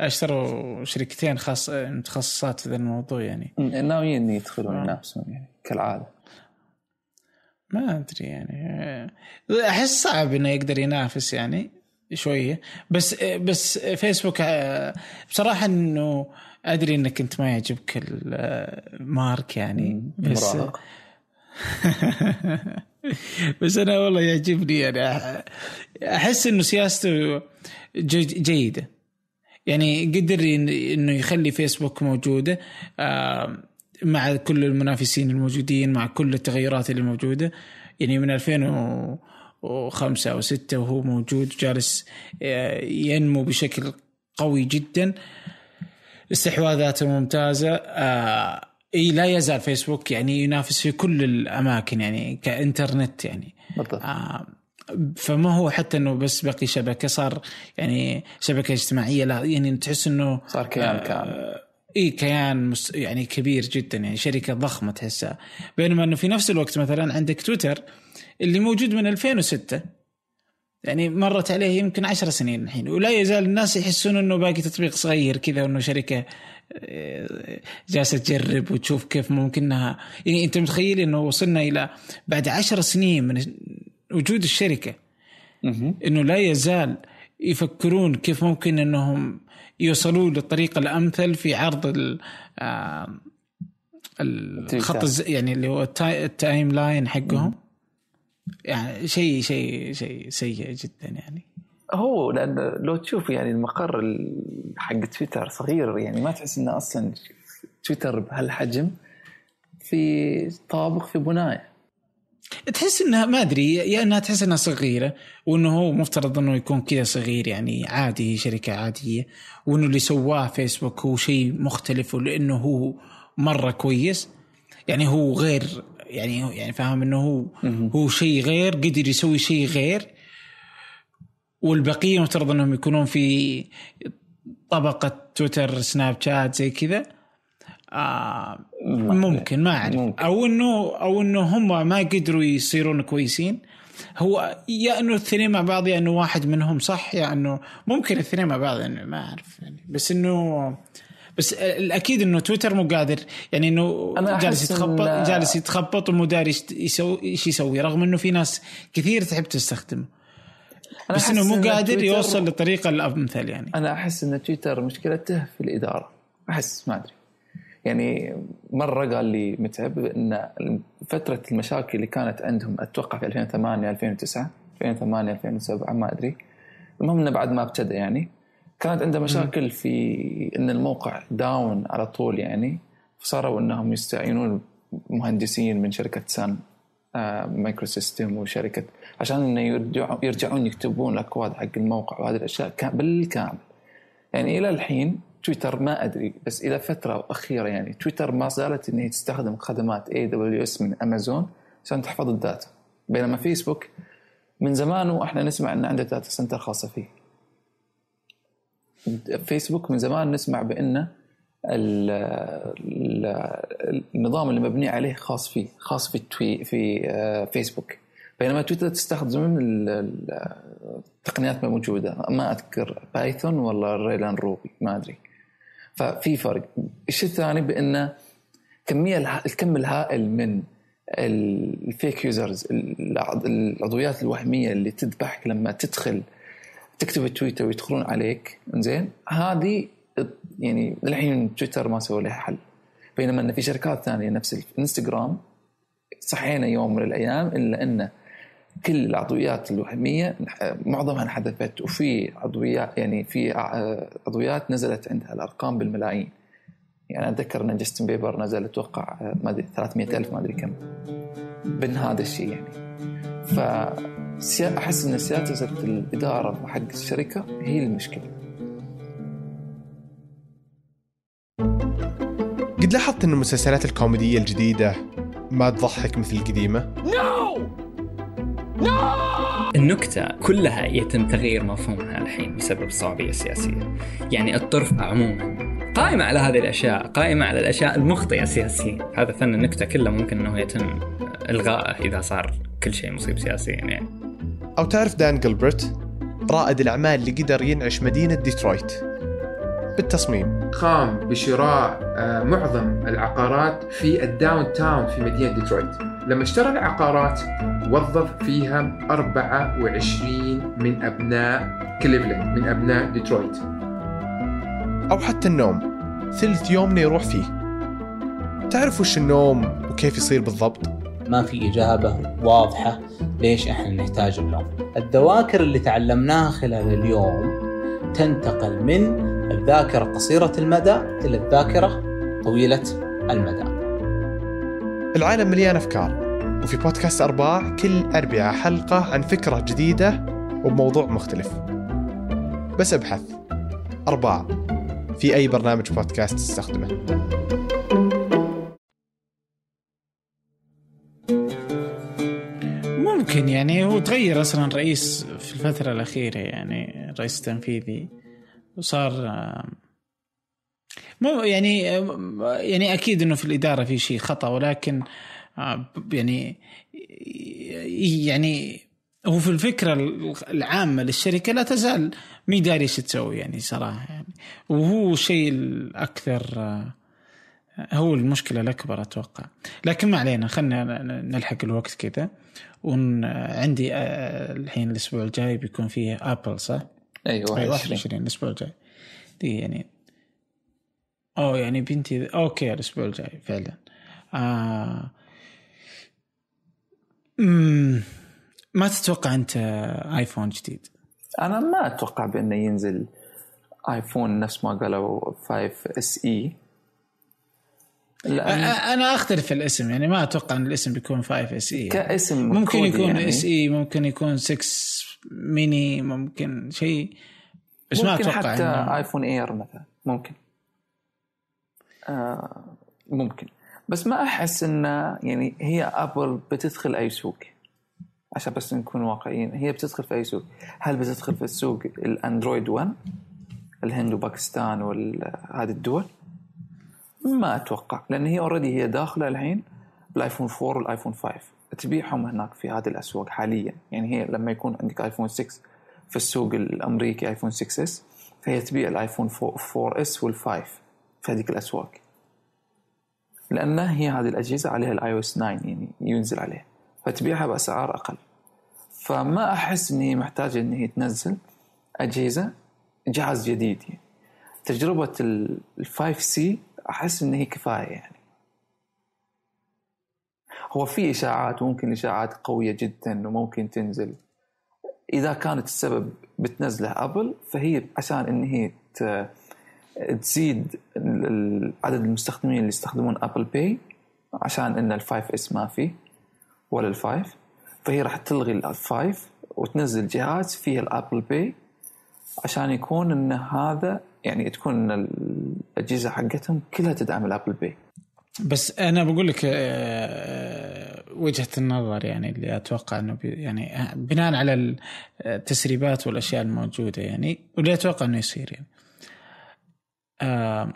أشتروا شركتين خاص متخصصات في ذا الموضوع يعني. ناويين يدخلون آه. ينافسون يعني كالعادة. ما أدري يعني. آه، أحس صعب إنه يقدر ينافس يعني شوية. بس بس فيسبوك آه، بصراحة إنه أدري إنك أنت ما يعجبك المارك يعني. بس [LAUGHS] [LAUGHS] بس أنا والله يعجبني يعني أح- أحس إنه سياسته جي- جيدة. يعني قدر إنه يخلي فيسبوك موجودة مع كل المنافسين الموجودين مع كل التغيرات اللي موجودة. يعني من 2005 أو 6 وهو موجود جالس آه، ينمو بشكل قوي جدا. استحواذاته ممتازة آه إي لا يزال فيسبوك يعني ينافس في كل الأماكن يعني كإنترنت يعني. بالضبط. آه فما هو حتى إنه بس بقي شبكة صار يعني شبكة اجتماعية لا يعني تحس إنه صار كيان كامل إي كيان مس يعني كبير جدا يعني شركة ضخمة تحسها. بينما إنه في نفس الوقت مثلا عندك تويتر اللي موجود من 2006 يعني مرت عليه يمكن عشر سنين الحين. ولا يزال الناس يحسون إنه باقي تطبيق صغير كذا وإنه شركة آه، جالسة تجرب وتشوف كيف ممكنها يعني أنت متخيل إنه وصلنا إلى بعد عشر سنين من وجود الشركة. إنه لا يزال يفكرون كيف ممكن إنهم يوصلوا للطريقه الأمثل في عرض ال آه، الخط يعني اللي هو التاي- ال timeline حقهم. يعني شيء شيء شيء سيء جدا يعني. هو لأن لو تشوف يعني المقر ال- حق تويتر صغير يعني ما تحس إنه أصلا تويتر بهالحجم في طابق في بنايه تحس إنها ما أدري يا إنها تحس إنها صغيرة وإنه هو مفترض إنه يكون كذا صغير يعني عادي شركة عادية وإنه اللي سواه فيسبوك هو شيء مختلف ولأنه هو مرة كويس. يعني هو غير يعني يعني فاهم إنه هو هو شيء غير قدر يسوي شيء غير. والبقية مفترض إنهم يكونون في طبقة تويتر سناب شات زي كذا. آه ممكن ما أعرف. أو انه أو إنه هم ما قدروا يصيرون كويسين. هو يا إنه الاثنين مع بعض يا إنه واحد منهم صح يا انه ممكن الاثنين مع بعض يعني ما أعرف يعني. بس إنه بس الأكيد إنه تويتر مو قادر. يعني إنه جالس يتخبط إن- جالس يتخبط ومو داري يسوي إيش يسوي رغم إنه في ناس كثير تحب تستخدمه. بس إنه مو إن قادر تويتر- يوصل للطريقه الأمثل يعني. أنا أحس إن تويتر مشكلته في الإدارة. أحس ما أدري. يعني مرة قال لي متعب إن فترة المشاكل اللي كانت عندهم أتوقع في 2008 2009 2008 2007 ما أدري. المهم إنه بعد ما ابتدى يعني. كانت عنده مشاكل في إن الموقع down على طول يعني فصاروا إنهم يستعينون مهندسين من شركة Sun آه، Microsystems وشركة عشان إنه يرجعون يرجعون يكتبون الأكواد حق الموقع وهذه الأشياء كا- بالكامل. يعني إلى الحين تويتر ما أدري بس إلى فترة أخيرة يعني تويتر ما زالت ان هي تستخدم خدمات AWS من امازون عشان تحفظ ال data. بينما فيسبوك من زمان وإحنا نسمع إن عنده data center خاصة فيه. فيسبوك من زمان نسمع بأنه ال- ال- النظام اللي مبني عليه خاص فيه خاص في التوي في آه، فيسبوك. بينما تويتر تستخدم ال- ال- التقنيات موجودة. ما أذكر بايثون ولا ريلان روبي ما أدري. ففي فرق. الشيء الثاني بأنه كمية الكم الهائل من ال- ال fake users العض- العضويات الوهمية اللي تذبحك لما تدخل تكتب تويتر ويدخلون عليك زين هذه يعني للحين تويتر ما سوى لها حل. بينما إن في شركات ثانية نفس الانستغرام صحينا يوم من الأيام إلا أن كل العضويات الوهمية معظمها انحذفت وفي عضويات يعني في عضويات نزلت عندها الأرقام بالملايين. يعني أتذكر إن جاستن بيبر نزل أتوقع ما أدري 300 ألف ما أدري كم. من هذا الشيء يعني. ف أحس إن سياسه الإدارة حق الشركة. هي المشكلة. قد لاحظت إن المسلسلات الكوميدية الجديدة ما تضحك مثل القديمة؟ النكتة كلها يتم تغيير مفهومها الحين بسبب الصعوبية السياسية. يعني الطرف عموما قائمة على هذه الأشياء قائمة على الأشياء المخطئة سياسيا هذا فن النكتة كله ممكن أنه يتم إلغائه إذا صار كل شيء مصيب سياسيا يعني. أو تعرف دان جلبرت؟ رائد الأعمال اللي قدر ينعش مدينة ديترويت. بالتصميم. قام بشراء آه، معظم العقارات في ال downtown في مدينة ديترويت. لما اشترى العقارات وظف فيها 24 من أبناء كليفلاند من أبناء ديترويت. أو حتى النوم. ثلث يومنا يروح فيه. تعرف وش النوم وكيف يصير بالضبط؟ ما في إجابة واضحة ليش إحنا نحتاج النوم الذواكر اللي تعلمناها خلال اليوم تنتقل من الذاكرة قصيرة المدى إلى الذاكرة طويلة المدى. العالم مليان أفكار وفي بودكاست أرباع كل أربعة حلقة عن فكرة جديدة وبموضوع مختلف. بس أبحث. أرباع. في أي برنامج بودكاست تستخدمه. ممكن يعني هو تغير أصلا رئيس في الفترة الأخيرة يعني الرئيس التنفيذي وصار مو يعني يعني أكيد إنه في الإدارة في شيء خطأ ولكن يعني يعني هو في الفكرة العامة للشركة لا تزال مي داري إيش تسوي يعني صراحة يعني. وهو الشيء الأكثر هو المشكلة الأكبر أتوقع. لكن ما علينا خلينا نلحق الوقت كذا. وعندي الحين الأسبوع الجاي بيكون فيه ابل صح؟ أيوه 21 الأسبوع الجاي دي يعني اوه يعني بنتي okay الأسبوع الجاي فعلا آه. ما تتوقع أنت آيفون جديد؟ أنا ما أتوقع بأنه ينزل آيفون نفس ما قالوا 5 اس اي أنا أختلف في الاسم يعني ما أتوقع إن الاسم بيكون 5 SE كاسم ممكن يكون يعني. SE ممكن يكون 6 ميني ممكن شيء بس ممكن ما أتوقع حتى إنه... ايفون Air مثلا ممكن. آه ممكن. بس ما أحس إنه يعني هي ابل بتدخل أي سوق عشان بس نكون واقعيين هي بتدخل في أي سوق. هل بتدخل في السوق الأندرويد 1 الهند وباكستان وهذه الدول؟ ما أتوقع لأن هي already هي داخلة الحين بالآيفون 4 والآيفون 5 تبيعهم هناك في هذه الأسواق حاليا. يعني هي لما يكون عندك آيفون 6 في السوق الأمريكي آيفون 6 S فهي تبيع الآيفون 4 S وال5 في هذيك الأسواق. لأن هي هذه الأجهزة عليها ال iOS 9 يعني ينزل عليها. فتبيعها بأسعار أقل. فما أحس ان هي محتاجه إن هي تنزل أجهزة جهاز جديد. يعني تجربة ال 5C أحس ان هي كفاية يعني. هو في إشاعات وممكن إشاعات قوية جدا وممكن تنزل. إذا كانت السبب بتنزله أبل فهي عشان إن هي تزيد عدد المستخدمين اللي يستخدمون Apple Pay عشان إن ال five S ما فيه ولا ال five فهي راح تلغي ال five وتنزل جهاز فيه ال Apple Pay عشان يكون إن هذا يعني تكون الأجهزة حقتهم كلها تدعم ال Apple Pay بس أنا بقول لك آه، وجهة النظر يعني اللي أتوقع إنه يعني بناء على التسريبات والأشياء الموجودة يعني واللي أتوقع إنه يصير يعني. آه،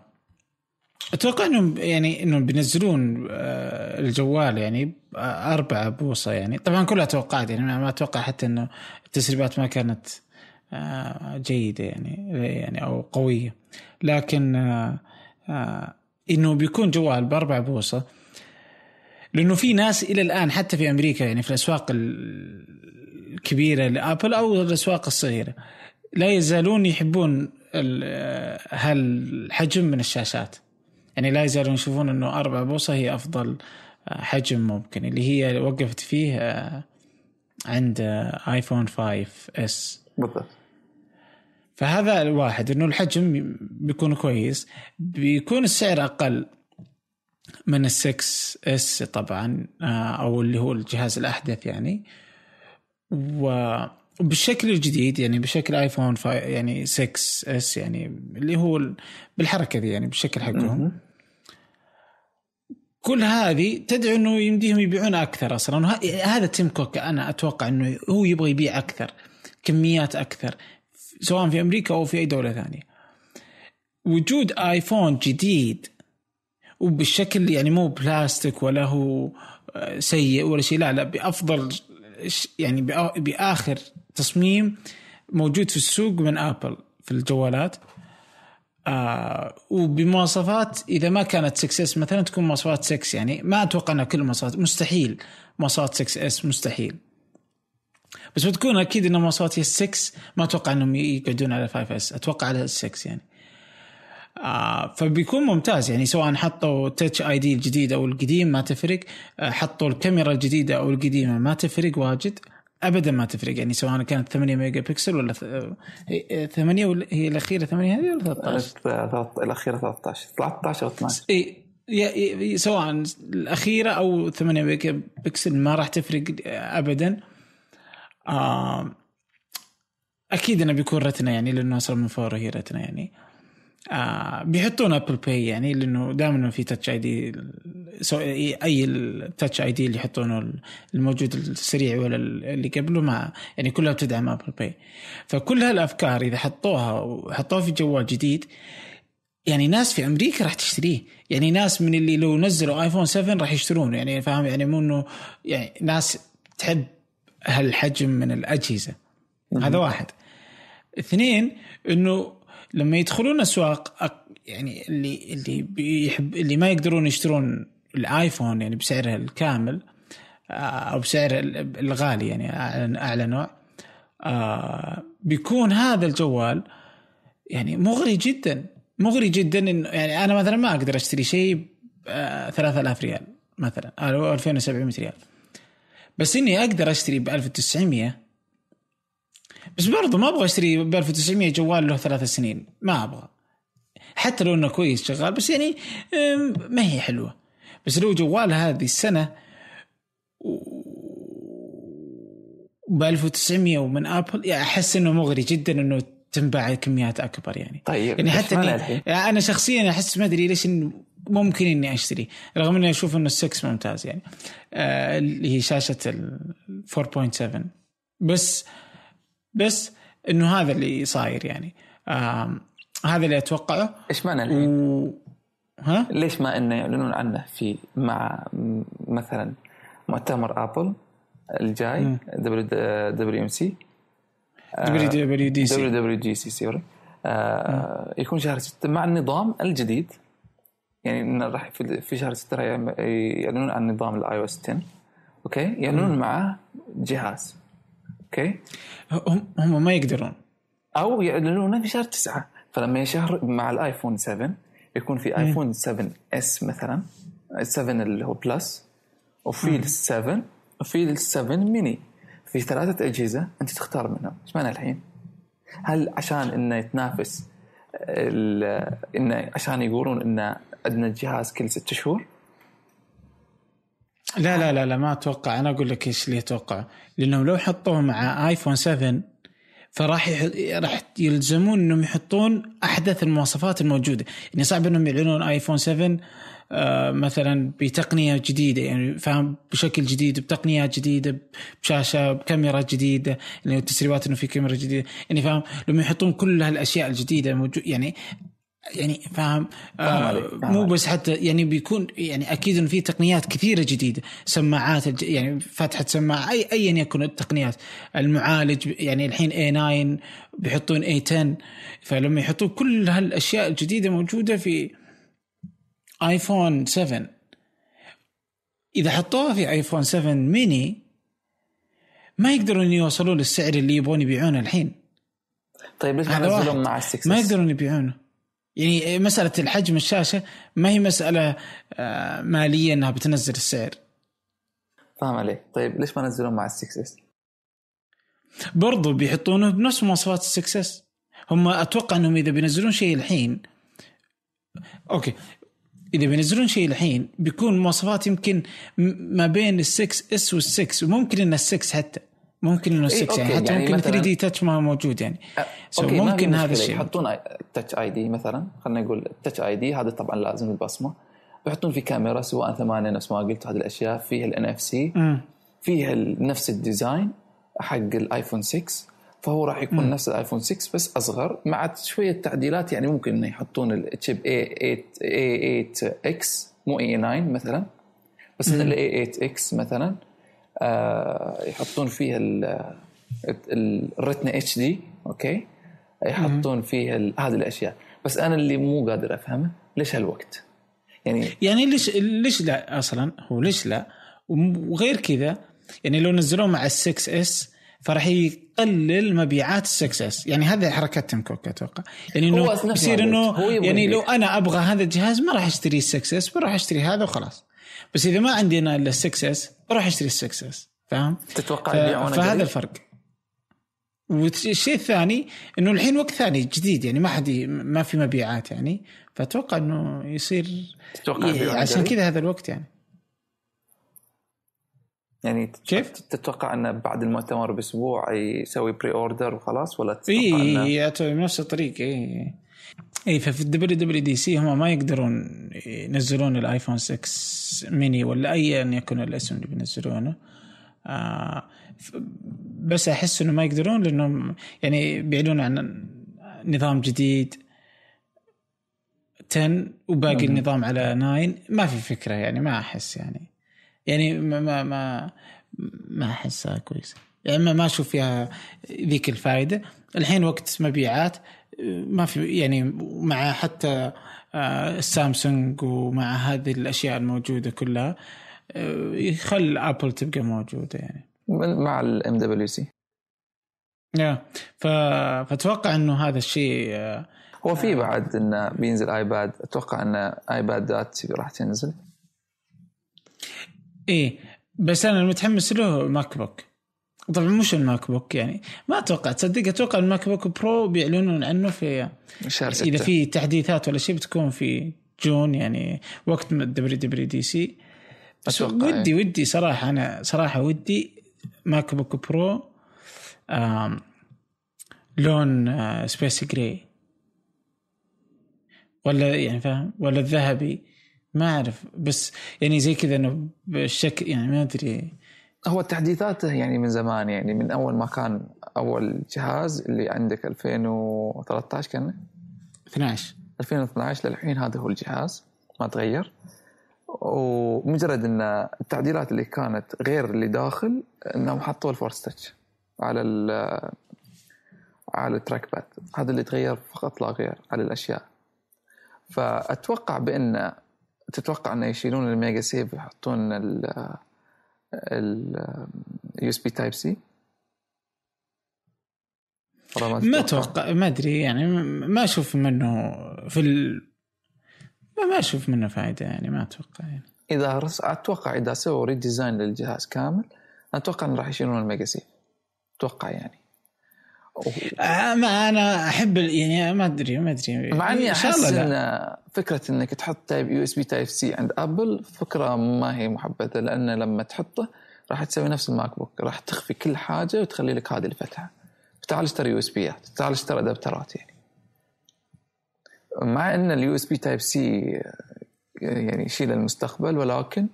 أتوقع إنهم يعني إنهم بينزلون آه، الجوال يعني أربعة بوصة يعني. طبعا كلها توقعات يعني ما أتوقع حتى إنه التسريبات ما كانت جيدة يعني يعني أو قوية. لكن إنه بيكون جوال باربع بوصة. لأنه في ناس إلى الآن حتى في أمريكا يعني في الأسواق الكبيرة لأبل أو الأسواق الصغيرة لا يزالون يحبون هالحجم من الشاشات. يعني لا يزالون يشوفون إنه أربع بوصة هي أفضل حجم ممكن. اللي هي وقفت فيه عند ايفون 5 S بالضبط. فهذا الواحد إنه الحجم بيكون كويس. بيكون السعر أقل من ال 6 S طبعا آه، أو اللي هو الجهاز الأحدث يعني. وبالشكل الجديد يعني بشكل ايفون فا- يعني 6 S يعني اللي هو ال- بالحركة دي يعني بالشكل حقهم. كل هذه تدعو إنه يمديهم يبيعون أكثر أصلا. هذا تيم كوك أنا أتوقع إنه هو يبغى يبيع أكثر كميات أكثر. سواء في أمريكا أو في أي دولة ثانية. وجود آيفون جديد وبالشكل يعني مو بلاستيك ولا هو آه، سيء ولا شيء لا لا بأفضل يعني بآخر تصميم موجود في السوق من آبل في الجوالات. آه وبمواصفات إذا ما كانت 6 S مثلا تكون مواصفات 6 يعني ما أتوقع إنها كل المواصفات مستحيل مواصفات 6 S مستحيل. بس بتكون أكيد ان مواصفات هي 6 ما أتوقع إنهم يقعدون على 5 S أتوقع على 6 يعني. آه فبيكون ممتاز يعني سواء حطوا Touch ID الجديد أو القديم ما تفرق. آه حطوا الكاميرا الجديدة أو القديمة ما تفرق واجد. ابدا ما تفرق يعني سواء كانت 8 ميجا بكسل ولا ث- آه، 8 ولا هي الأخيرة 8 هذه ولا 13 الأخيرة 13 13 أو 12 إي سواء الأخيرة أو 8 ميجا بكسل ما راح تفرق ابدا. آه أكيد إنه بيكون Retina يعني لأنه أصلا من فوق هي Retina يعني. آه بيحطون Apple Pay يعني لأنه دائما في Touch ID اي ال Touch ID اللي يحطونه الموجود السريع ولا اللي قبله مع يعني كلها بتدعم Apple Pay فكل هالأفكار إذا حطوها وحطوها في جوال جديد يعني ناس في أمريكا راح تشتريه. يعني ناس من اللي لو نزلوا ايفون 7 راح يشترونه. يعني فاهم؟ يعني مو إنه يعني ناس تحب هالحجم من الأجهزة. هذا واحد. اثنين إنه لما يدخلون أسواق يعني اللي اللي بيحب اللي ما يقدرون يشترون الآيفون يعني بسعره الكامل آه، أو بسعر ال- الغالي يعني اعلى أعلى نوع آه، بيكون هذا الجوال يعني مغري جدا. مغري جدا انه يعني أنا مثلا ما أقدر أشتري شيء ب 3000 ريال مثلا أو 2700 ريال. بس إني أقدر أشتري ب 1900 بس برضو ما أبغى أشتري ب 1900 جوال له ثلاث سنين. ما أبغى. حتى لو إنه كويس شغال بس يعني ما هي حلوة. بس لو جوال هذه السنة ب 1900 ومن آبل يعني أحس إنه مغري جدا إنه تنباع كميات أكبر يعني. طيب يعني حتى إني؟ يعني أنا شخصيا أحس ما أدري ليش إن ممكن إني أشتري رغم إني أشوف إنه السكس ممتاز يعني. آه اللي هي شاشة ال 4.7 بس بس إنه هذا اللي صاير يعني. آه هذا اللي أتوقعه. إيش معنى الحين؟ و... ها؟ ليش ما إنه يعلنون عنه في مع مثلا مؤتمر آبل الجاي؟ مم. WMC WWDC. دبليو دبليو جي سي سوري آه، يكون شهر 6 مع النظام الجديد. يعني إنه راح في شهر 6 راح يعلنون عن نظام ال iOS 10 okay يعلنون مم. معاه جهاز okay هم هم ما يقدرون أو يعلنونه في شهر 9 فلما يشهر مع الايفون 7 يكون في. ايفون 7 S مثلا 7 اللي هو Plus وفي. ال 7 وفي ال 7 ميني في ثلاثة أجهزة أنت تختار منهم إيش معنى الحين؟ هل عشان إنه يتنافس ال- إنه عشان يقولون إنه عندنا جهاز كل ست شهور؟ لا لا لا لا ما أتوقع. أنا أقول لك إيش اللي أتوقع. لأنهم لو حطوه مع ايفون 7 فراح يح... راح يلزمون إنهم يحطون أحدث المواصفات الموجودة. يعني صعب إنهم يعلنون ايفون 7 آه مثلا بتقنية جديدة. يعني فاهم بشكل جديد بتقنيات جديدة بشاشة بكاميرا جديدة. يعني التسريبات إنه في كاميرا جديدة. يعني فاهم لما يحطون كل هالأشياء الجديدة موجود يعني يعني فاهم؟ فاهم آه مو. بس حتى يعني بيكون يعني أكيد إنه في تقنيات كثيرة جديدة سماعات الج- يعني فتحة سماعة اي ايا يكن التقنيات. المعالج يعني الحين A9 بيحطون A10 فلما يحطون كل هالأشياء الجديدة موجودة في آيفون 7 إذا حطوها في آيفون 7 ميني ما يقدرون يوصلون للسعر اللي يبغون يبيعونه الحين. طيب ليش ما هذا واحد. نزلون مع ال 6 ما يقدرون يبيعونه. يعني مسألة الحجم الشاشة ما هي مسألة آه، مالية إنها بتنزل السعر. فاهم عليك. طيب ليش ما نزلون مع ال 6 S؟ برضو بيحطونه بنفس مواصفات السكسس هم أتوقع إنهم إذا بينزلون شيء الحين okay إذا بينزلون شيء الحين بيكون مواصفات يمكن ما بين ال6 S وال6 وممكن إن ال6 حتى. ممكن إنه إيه، ال6 يعني okay، حتى يعني ممكن مثلاً- 3D Touch ما موجود يعني ما في ممكن هذا. الشيء يحطون Touch ID مثلا خلينا نقول ال Touch ID هذا طبعا لازم البصمه بيحطون في كاميرا سواء ثمانية نفس ما قلت هذه الأشياء فيها ال NFC. فيها نفس ال design حق الايفون 6 فهو راح يكون مم. نفس الايفون 6 بس أصغر مع شوية تعديلات يعني ممكن إنه يحطون ال chip A8 A8X مو A9 مثلا بس ان مم. ال A8X مثلا يحطون فيها ال- ال- ال Retina HD okay؟ يحطون فيها هذه الأشياء. بس أنا اللي مو قادر أفهمه ليش هالوقت؟ يعني يعني ليش ليش لا أصلا؟ هو ليش لا؟ وغير كذا يعني لو نزلوه مع ال 6 S فراح يقلل مبيعات ال 6 S. يعني هذه حركات تيم كوك أتوقع. يعني إنه قلت، انه يعني لو. أنا أبغى هذا الجهاز ما راح أشتري ال 6 S بروح أشتري هذا وخلاص. بس إذا ما عندي أنا إلا ال 6 S بروح أشتري ال 6 S فاهم؟ تتوقع ف- يبيعونه فهذا قريب؟ الفرق والشيء الثاني إنه الحين وقت ثاني جديد يعني ما حد ما في مبيعات يعني فأتوقع إنه يصير تتوقع إيه، عشان؟ كذا هذا الوقت يعني يعني كيف تتوقع إنه بعد المؤتمر بأسبوع يسوي pre-order وخلاص ولا تتوقع اي إنه اي بنفس الطريقة اي اي ففي ال WWDC هم ما يقدرون ينزلون الايفون 6 ميني ولا ايا يكن الاسم اللي بينزلونه. آه بس أحس إنه ما يقدرون لأنهم يعني بيعلنون عن نظام جديد. 10 وباقي مم. النظام على 9 ما في فكرة يعني ما أحس يعني. يعني ما ما ما, ما أحسها كويسة. يعني ما أشوف فيها ذيك الفائده الحين وقت مبيعات ما في يعني مع حتى آه، السامسونج ومع هذه الأشياء الموجودة كلها آه، يخل ابل تبقى موجودة يعني. مع ال MWC يا. فأتوقع إنه هذا الشيء آه، هو في بعد انه بينزل ايباد أتوقع إن ايبادات راح تنزل. إيه بس أنا المتحمس له MacBook. طبعا مش ال MacBook يعني ما أتوقع تصدق أتوقع ال MacBook Pro بيعلنون عنه في شهر إذا ستة. في تحديثات ولا شيء بتكون في جون يعني وقت WWDC. بس أتوقع ودي إيه. ودي صراحة أنا صراحة ودي MacBook Pro آم لون آه space gray. ولا يعني فاهم؟ ولا الذهبي ما أعرف. بس يعني زي كذا إنه بالشكل يعني ما أدري. هو تحديثاته يعني من زمان يعني من أول ما كان أول جهاز اللي عندك 2013 كان؟ 12 2012 للحين هذا هو الجهاز ما تغير. ومجرد إن التعديلات اللي كانت غير اللي داخل إنهم حطوا ال Force Touch على ال على ال trackpad. هذا اللي تغير فقط لا غير على الأشياء. فأتوقع بإن تتوقع إنه يشيلون ال MagSafe ويحطون ال ال USB Type-C ما أتوقع. ما أدري يعني ما أشوف منه في ال... ما ما أشوف منه فائده يعني ما أتوقع يعني. إذا رس... أتوقع إذا سووا redesign للجهاز كامل أتوقع انه راح يشيلون ال MagSafe أتوقع يعني. آه ما أنا أحب يعني ما أدري ما أدري. مع إني أحس إن. فكرة إنك تحط Type USB Type-C عند ابل فكرة ما هي محبذة لأن لما تحطه راح تسوي نفس ال MacBook راح تخفي كل حاجة وتخلي لك هذه الفتحة. تعال اشتري USB ات تعال اشتري adapter ات يعني. مع إن ال USB Type-C يعني يشيل المستقبل ولكن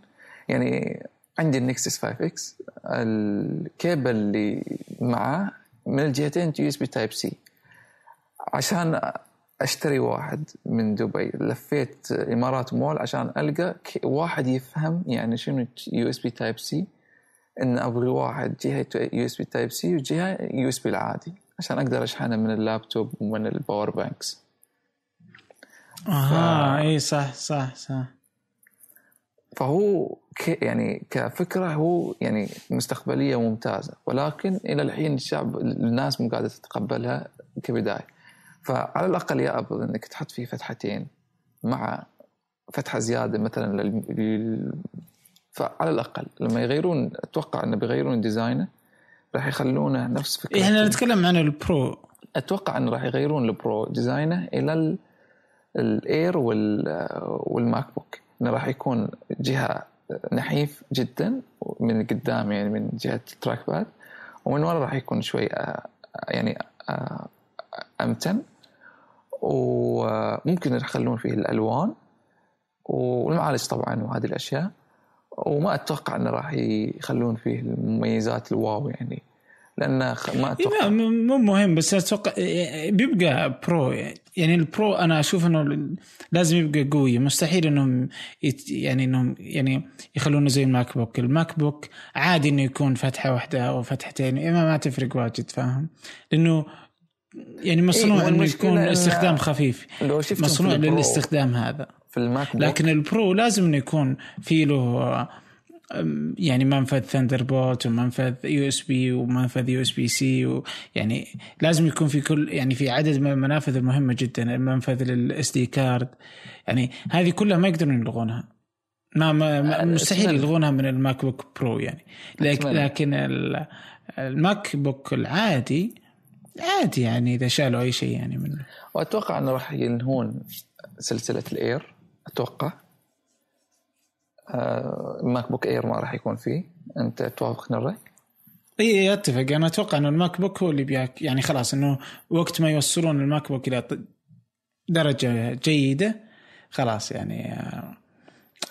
يعني عندي ال Nexus 5 X الكيبل اللي معاه من الجهتين USB Type-C. عشان اشتري واحد من دبي لفيت إمارات مول عشان ألقى واحد يفهم يعني شنو USB Type-C إن أبغي واحد جهة يو اس بي تايب سي وجهة يو اس بي العادي عشان أقدر أشحنه من اللابتوب ومن ال power banks أها إي صح صح صح. فهو ك يعني كفكرة هو يعني مستقبلية ممتازة. ولكن إلى الحين الشعب الناس مو قاعدة تتقبلها كبداية. فعلى الأقل يا ابل إنك تحط فيه فتحتين مع فتحة زيادة مثلا لل... فعلى الأقل لما يغيرون أتوقع إنه بيغيرون design ه راح يخلونه نفس فكرة إحنا نتكلم عن ال Pro. أتوقع إنه راح يغيرون ال Pro design ه إلى ال- ال Air وال وال MacBook إنه راح يكون جهة نحيف جدا من قدام يعني من جهة ال trackpad ومن ورا راح يكون شوي آه، يعني آه، أمتن. وممكن يخلون فيه الألوان والمعالج طبعا وهذه الأشياء. وما أتوقع إنه راح يخلون فيه المميزات ال wow يعني. لأن خ- ما أتوقع. لا م- مو مهم بس أتوقع بيبقى Pro يعني ال Pro أنا أشوف إنه لازم يبقى قوي. مستحيل إنهم يت يعني إنهم يعني يخلونه زي ال MacBook ال MacBook عادي إنه يكون فتحة واحدة أو فتحتين ما ما تفرق واجد فاهم؟ لأنه يعني مصنوع إيه، إنه يكون إن استخدام خفيف. لو مصنوع للاستخدام هذا. في ال MacBook لكن ال Pro لازم إنه يكون في له يعني منفذ Thunderbolt ومنفذ يو اس بي ومنفذ يو اس بي سي يعني لازم يكون في كل يعني في عدد من المنافذ المهمة جدا المنفذ لل SD card يعني هذه كلها ما يقدرون يلغونها. ما, ما ما- مستحيل. يلغونها من ال MacBook Pro يعني. لكن. لكن ال- ال MacBook العادي عادي يعني إذا شالوا أي شيء يعني منه وأتوقع إنه راح ينهون سلسلة ال Air أتوقع. MacBook Air ما راح يكون فيه. أنت توافقني الرأي؟ إي أتفق. أنا أتوقع انه ال MacBook هو اللي بياك يعني خلاص إنه وقت ما يوصلون ال MacBook إلى درجة جيدة خلاص يعني آه،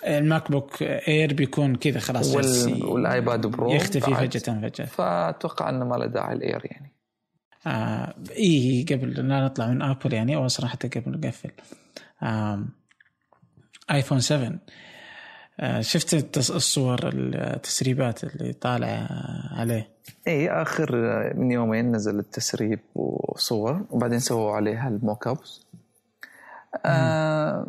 الماك بوك اير بيكون كذا خلاص وال... وال iPad Pro يختفي بعد. فجأة فجأة. فأتوقع إنه ما له داعي ال Air يعني. آه إي قبل لا نطلع من Apple يعني أو صراحة قبل نقفل آم، iPhone 7 آه شفت التص- الصور التسريبات اللي طالعه عليه؟ اي آخر من يومين نزل التسريب وصور وبعدين سووا عليها ال mock-ups آه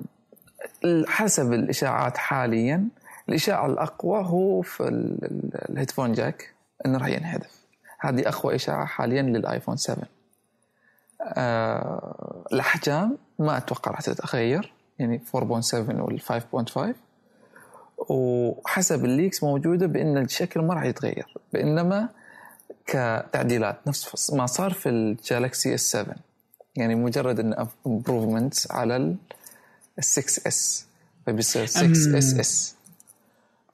حسب الإشاعات حاليا الإشاعة الأقوى هو في ال- ال- ال headphone jack إنه راح ينحذف. هذه أقوى إشاعة حاليا لل iPhone 7 آه الأحجام ما أتوقع راح تتغير يعني 4.7 وال 5.5 وحسب ال leaks موجودة بأن الشكل ما راح يتغير بانما كتعديلات نفس ما صار في ال Galaxy S7 يعني مجرد انه improvement على ال 6S فبيصير 6SS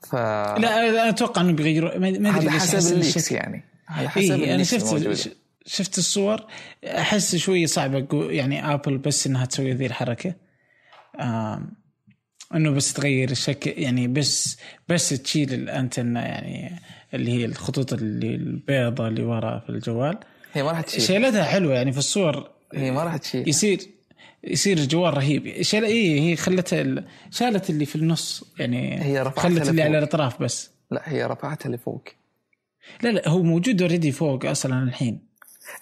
ف لا لا أتوقع إنه بيغيروا. ما أدري أحس حسب ال leaks الشكل- يعني. على حسب إيه أنا شفت الموجودة. شفت الصور أحس شوي صعب أقول يعني ابل بس إنها تسوي ذي الحركة. آم، إنه بس تغير الشكل يعني بس بس تشيل الأنتنة يعني اللي هي الخطوط اللي البيضة اللي ورا في الجوال. هي ما راح تشيل. شيلتها حلوة يعني في الصور. هي ما راح تشيل. يصير يصير الجوال رهيب. شال اي هي خلتها ال- شالت اللي في النص يعني هي رفعتها خلت اللي. على الأطراف بس. لا هي رفعتها لفوق. لا لا هو موجود already فوق أصلا الحين.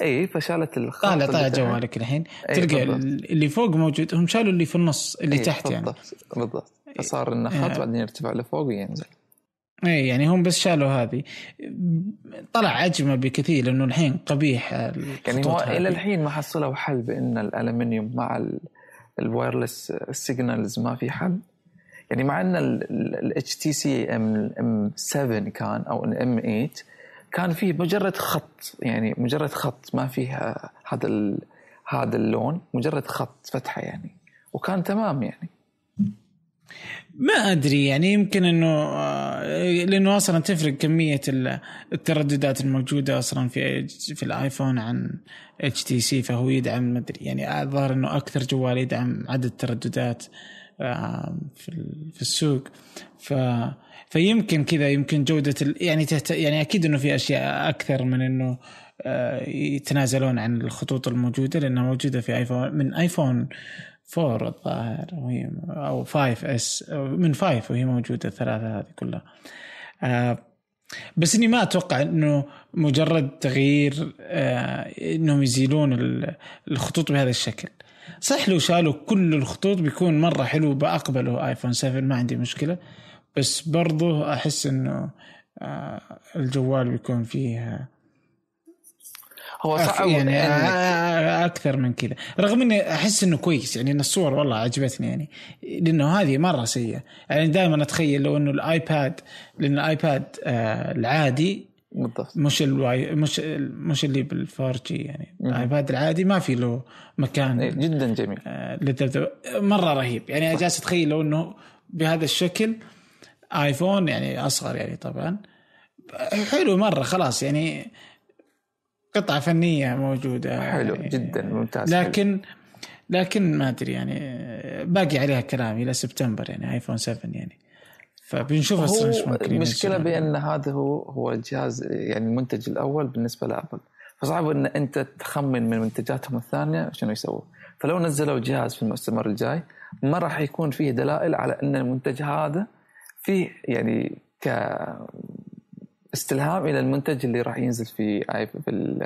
اي فشالت الخط طالع طالع. جوالك الحين إيه، تلقى بالضبط. اللي فوق موجود هم شالوا اللي في النص اللي إيه، تحت يعني بالضبط بالضبط فصار انه خط إيه. بعدين يرتفع لفوق وينزل اي يعني هم بس شالوا هذه طلع اجمل بكثير لأنه الحين قبيح يعني هو هذه. إلى الحين ما حصلوا حل بان الالمنيوم مع ال- ال wireless signals ما في حل يعني مع ان ال HTC M M7 كان أو ال M8 كان فيه مجرد خط يعني مجرد خط ما فيه هذا هذا اللون مجرد خط فتحة يعني وكان تمام يعني. ما أدري يعني يمكن إنه آه، لأنه أصلا تفرق كمية ال- الترددات الموجودة أصلا في في ال iPhone عن HTC فهو يدعم ما أدري يعني الظاهر إنه أكثر جوال يدعم عدد ترددات آه، في السوق. ف فيمكن كذا يمكن جودة. يعني تهت... يعني أكيد إنه في أشياء أكثر من إنه آه، يتنازلون عن الخطوط الموجودة لأنها موجودة في iPhone من iPhone 4 الظاهر وهي أو 5S من 5 وهي موجودة الثلاثة هذه كلها آه بس إني ما أتوقع إنه مجرد تغيير آه إنهم يزيلون ال- الخطوط بهذا الشكل صح لو شالوا كل الخطوط بيكون مرة حلو بأقبله ايفون 7 ما عندي مشكلة بس برضو أحس إنه آه الجوال بيكون فيه هو أف- صعب يعني آه، أكثر من كذا. رغم إني أحس إنه كويس يعني إن الصور والله عجبتني يعني لأنه هذه مرة سيئة. يعني دائما أتخيل لو إنه ال iPad لأن ال iPad آه العادي بالضبط. مش ال Wi مش مش اللي بال 4G يعني مم. ال iPad العادي ما في له مكان إيه، جدا جميل. آه، للدبدبه مرة رهيب. يعني جالس أتخيل لو إنه بهذا الشكل iPhone يعني أصغر يعني طبعا. حلو مرة خلاص يعني قطعة فنية موجودة حلو يعني. جدا ممتاز حلو. لكن لكن ما أدري يعني باقي عليها كلام إلى سبتمبر يعني آيفون 7 يعني. فبنشوف هو المشكلة. بأن هذا هو هو الجهاز يعني المنتج الأول بالنسبة لأبل. فصعب إن أنت تخمن من منتجاتهم الثانية شنو يسووا فلو نزلوا جهاز في المؤتمر الجاي ما راح يكون فيه دلائل على أن المنتج هذا فيه يعني ك استلهام إلى المنتج اللي راح ينزل في في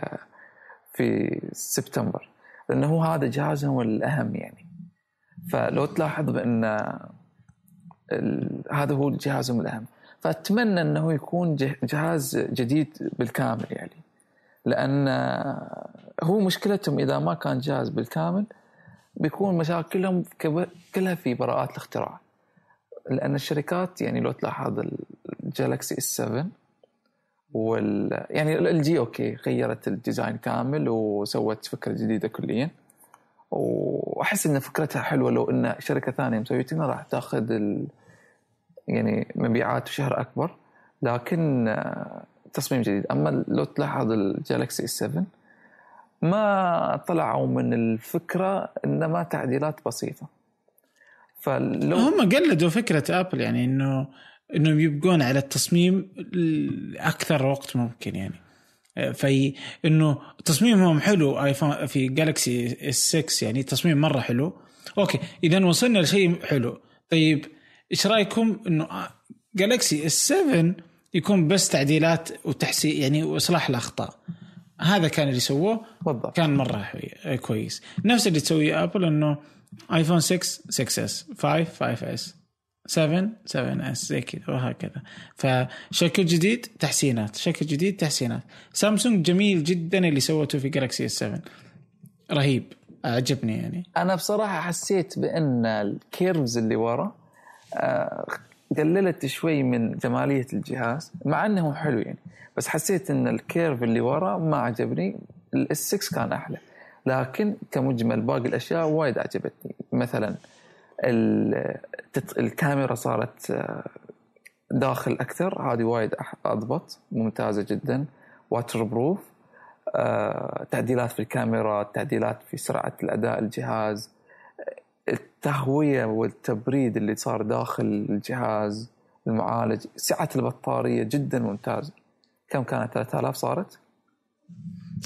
في سبتمبر. لأنه هو هذا جهازهم الاهم يعني. فلو تلاحظ بأن هذا هو جهازهم الاهم فأتمنى أنه يكون جه- جهاز جديد بالكامل يعني. لأن هو مشكلتهم إذا ما كان جهاز بالكامل بيكون مشاكلهم كلها في براءات الاختراع. لأن الشركات يعني لو تلاحظ ال Galaxy S7 وال يعني ال LG أوكي غيرت ال design كامل وسوت فكرة جديدة كليا. وأحس إن فكرتها حلوة لو إن شركة ثانية مسويتها راح تأخذ ال... يعني مبيعات بشهر أكبر. لكن آه، تصميم جديد. أما لو تلاحظ ال Galaxy S7 ما طلعوا من الفكرة انما تعديلات بسيطة. فلو هم قلدوا فكرة Apple يعني انه إنهم يبقون على التصميم أكثر وقت ممكن يعني. في إنه تصميمهم حلو iPhone في Galaxy S6 يعني تصميم مرة حلو. okay اذا وصلنا لشيء حلو. طيب إيش رأيكم إنه Galaxy S7 يكون بس تعديلات وتحسين يعني وإصلاح الأخطاء؟ هذا كان اللي سووه. بالضبط كان مرة كويس. نفس اللي تسويه Apple إنه iPhone 6 6S 5 5S 7 7S زي كذا وهكذا. فشكل جديد تحسينات. شكل جديد تحسينات. سامسونج جميل جدا اللي سوته في Galaxy S7 رهيب. أعجبني يعني. أنا بصراحة حسيت بأن ال curves اللي ورا آه، قللت شوي من جمالية الجهاز مع انه حلو يعني بس حسيت أن ال curve اللي ورا ما عجبني. ال S6 كان أحلى. لكن كمجمل باقي الأشياء وايد عجبتني مثلا الكاميرا صارت آه، داخل أكثر. هذه وايد أضبط ممتازة جدا. waterproof آه، تعديلات في الكاميرا تعديلات في سرعة الأداء الجهاز التهوية والتبريد اللي صار داخل الجهاز المعالج سعة البطارية جدا ممتازة. كم كانت؟ 3000 صارت؟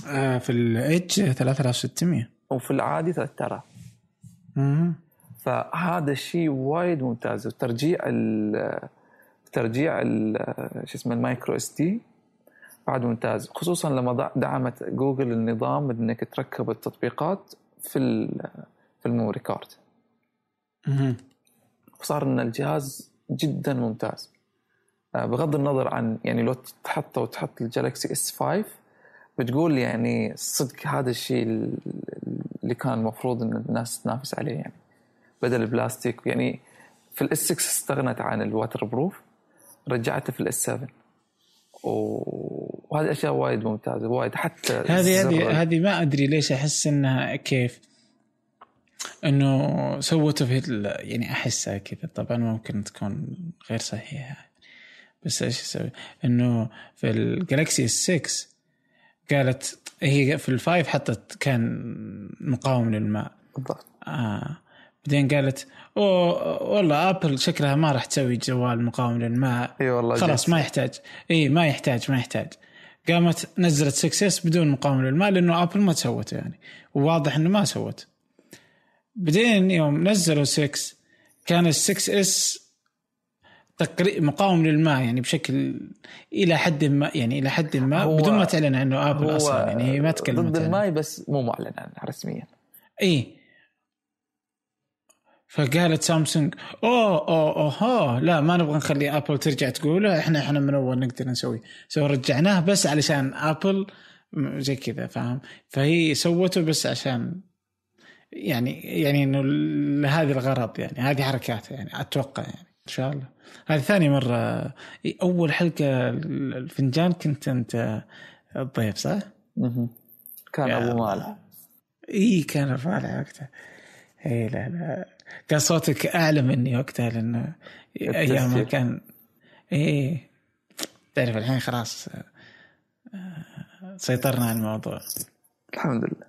آه في ال Edge 3600 وفي العادي 3000 مم. فهذا الشيء وايد ممتاز. وترجيع ال ترجيع ال شو اسمه ال micro SD بعد ممتاز. خصوصا لما دعمت جوجل النظام إنك تركب التطبيقات في ال- في ال memory card. فصار إن الجهاز جدا ممتاز. آه، بغض النظر عن يعني لو تحطه وتحط ال Galaxy S 5 بتقول يعني صدق هذا الشيء اللي كان المفروض إن الناس تنافس عليه يعني بدل البلاستيك. يعني في ال S 6 استغنت عن ال waterproof رجعته في ال S 7 و- وهذه أشياء وايد ممتازة وايد. حتى هذه هذه هذه ما أدري ليش أحس إنها كيف. إنه سوته في يعني أحسها كذا. طبعا ممكن تكون غير صحيحة. بس إيش أسوي؟ إنه في ال Galaxy S 6 قالت هي في ال five حطت كان مقاوم للماء. بالضبط. آه. بعدين قالت أوه والله آبل شكلها ما راح تسوي جوال مقاوم للماء. إي والله خلاص جد. ما يحتاج. إي ما يحتاج ما يحتاج. قامت نزلت 6 S بدون مقاومه للماء لأنه آبل ما سوته يعني. وواضح إنه ما سوت. بعدين يوم نزلوا 6 كان ال 6 S تقريبا مقاوم للماء يعني بشكل إلى حد ما يعني إلى حد ما بدون ما تعلن عنه آبل أصلا يعني هي ما تكلمت ضد. الماي بس مو معلن عنها رسميا. إي. فقالت سامسونج أوه أوه أوه لا ما نبغى نخلي آبل ترجع تقول إحنا إحنا من أول نقدر نسوي. so رجعناه بس علشان آبل زي كذا فاهم؟ فهي سوته بس عشان يعني يعني إنه لهذا الغرض يعني هذه حركات يعني أتوقع يعني. شاء الله. هذه ثاني مرة. إي، أول حلقة الفنجان كنت أنت الضيف صح؟ مهم. كان أبو مالح. إي كان رفع وقتها. إي لا لا. كان صوتك اعلى مني وقتها لأنه أيام كان إي. تعرف الحين خلاص آه، سيطرنا على الموضوع. الحمد لله.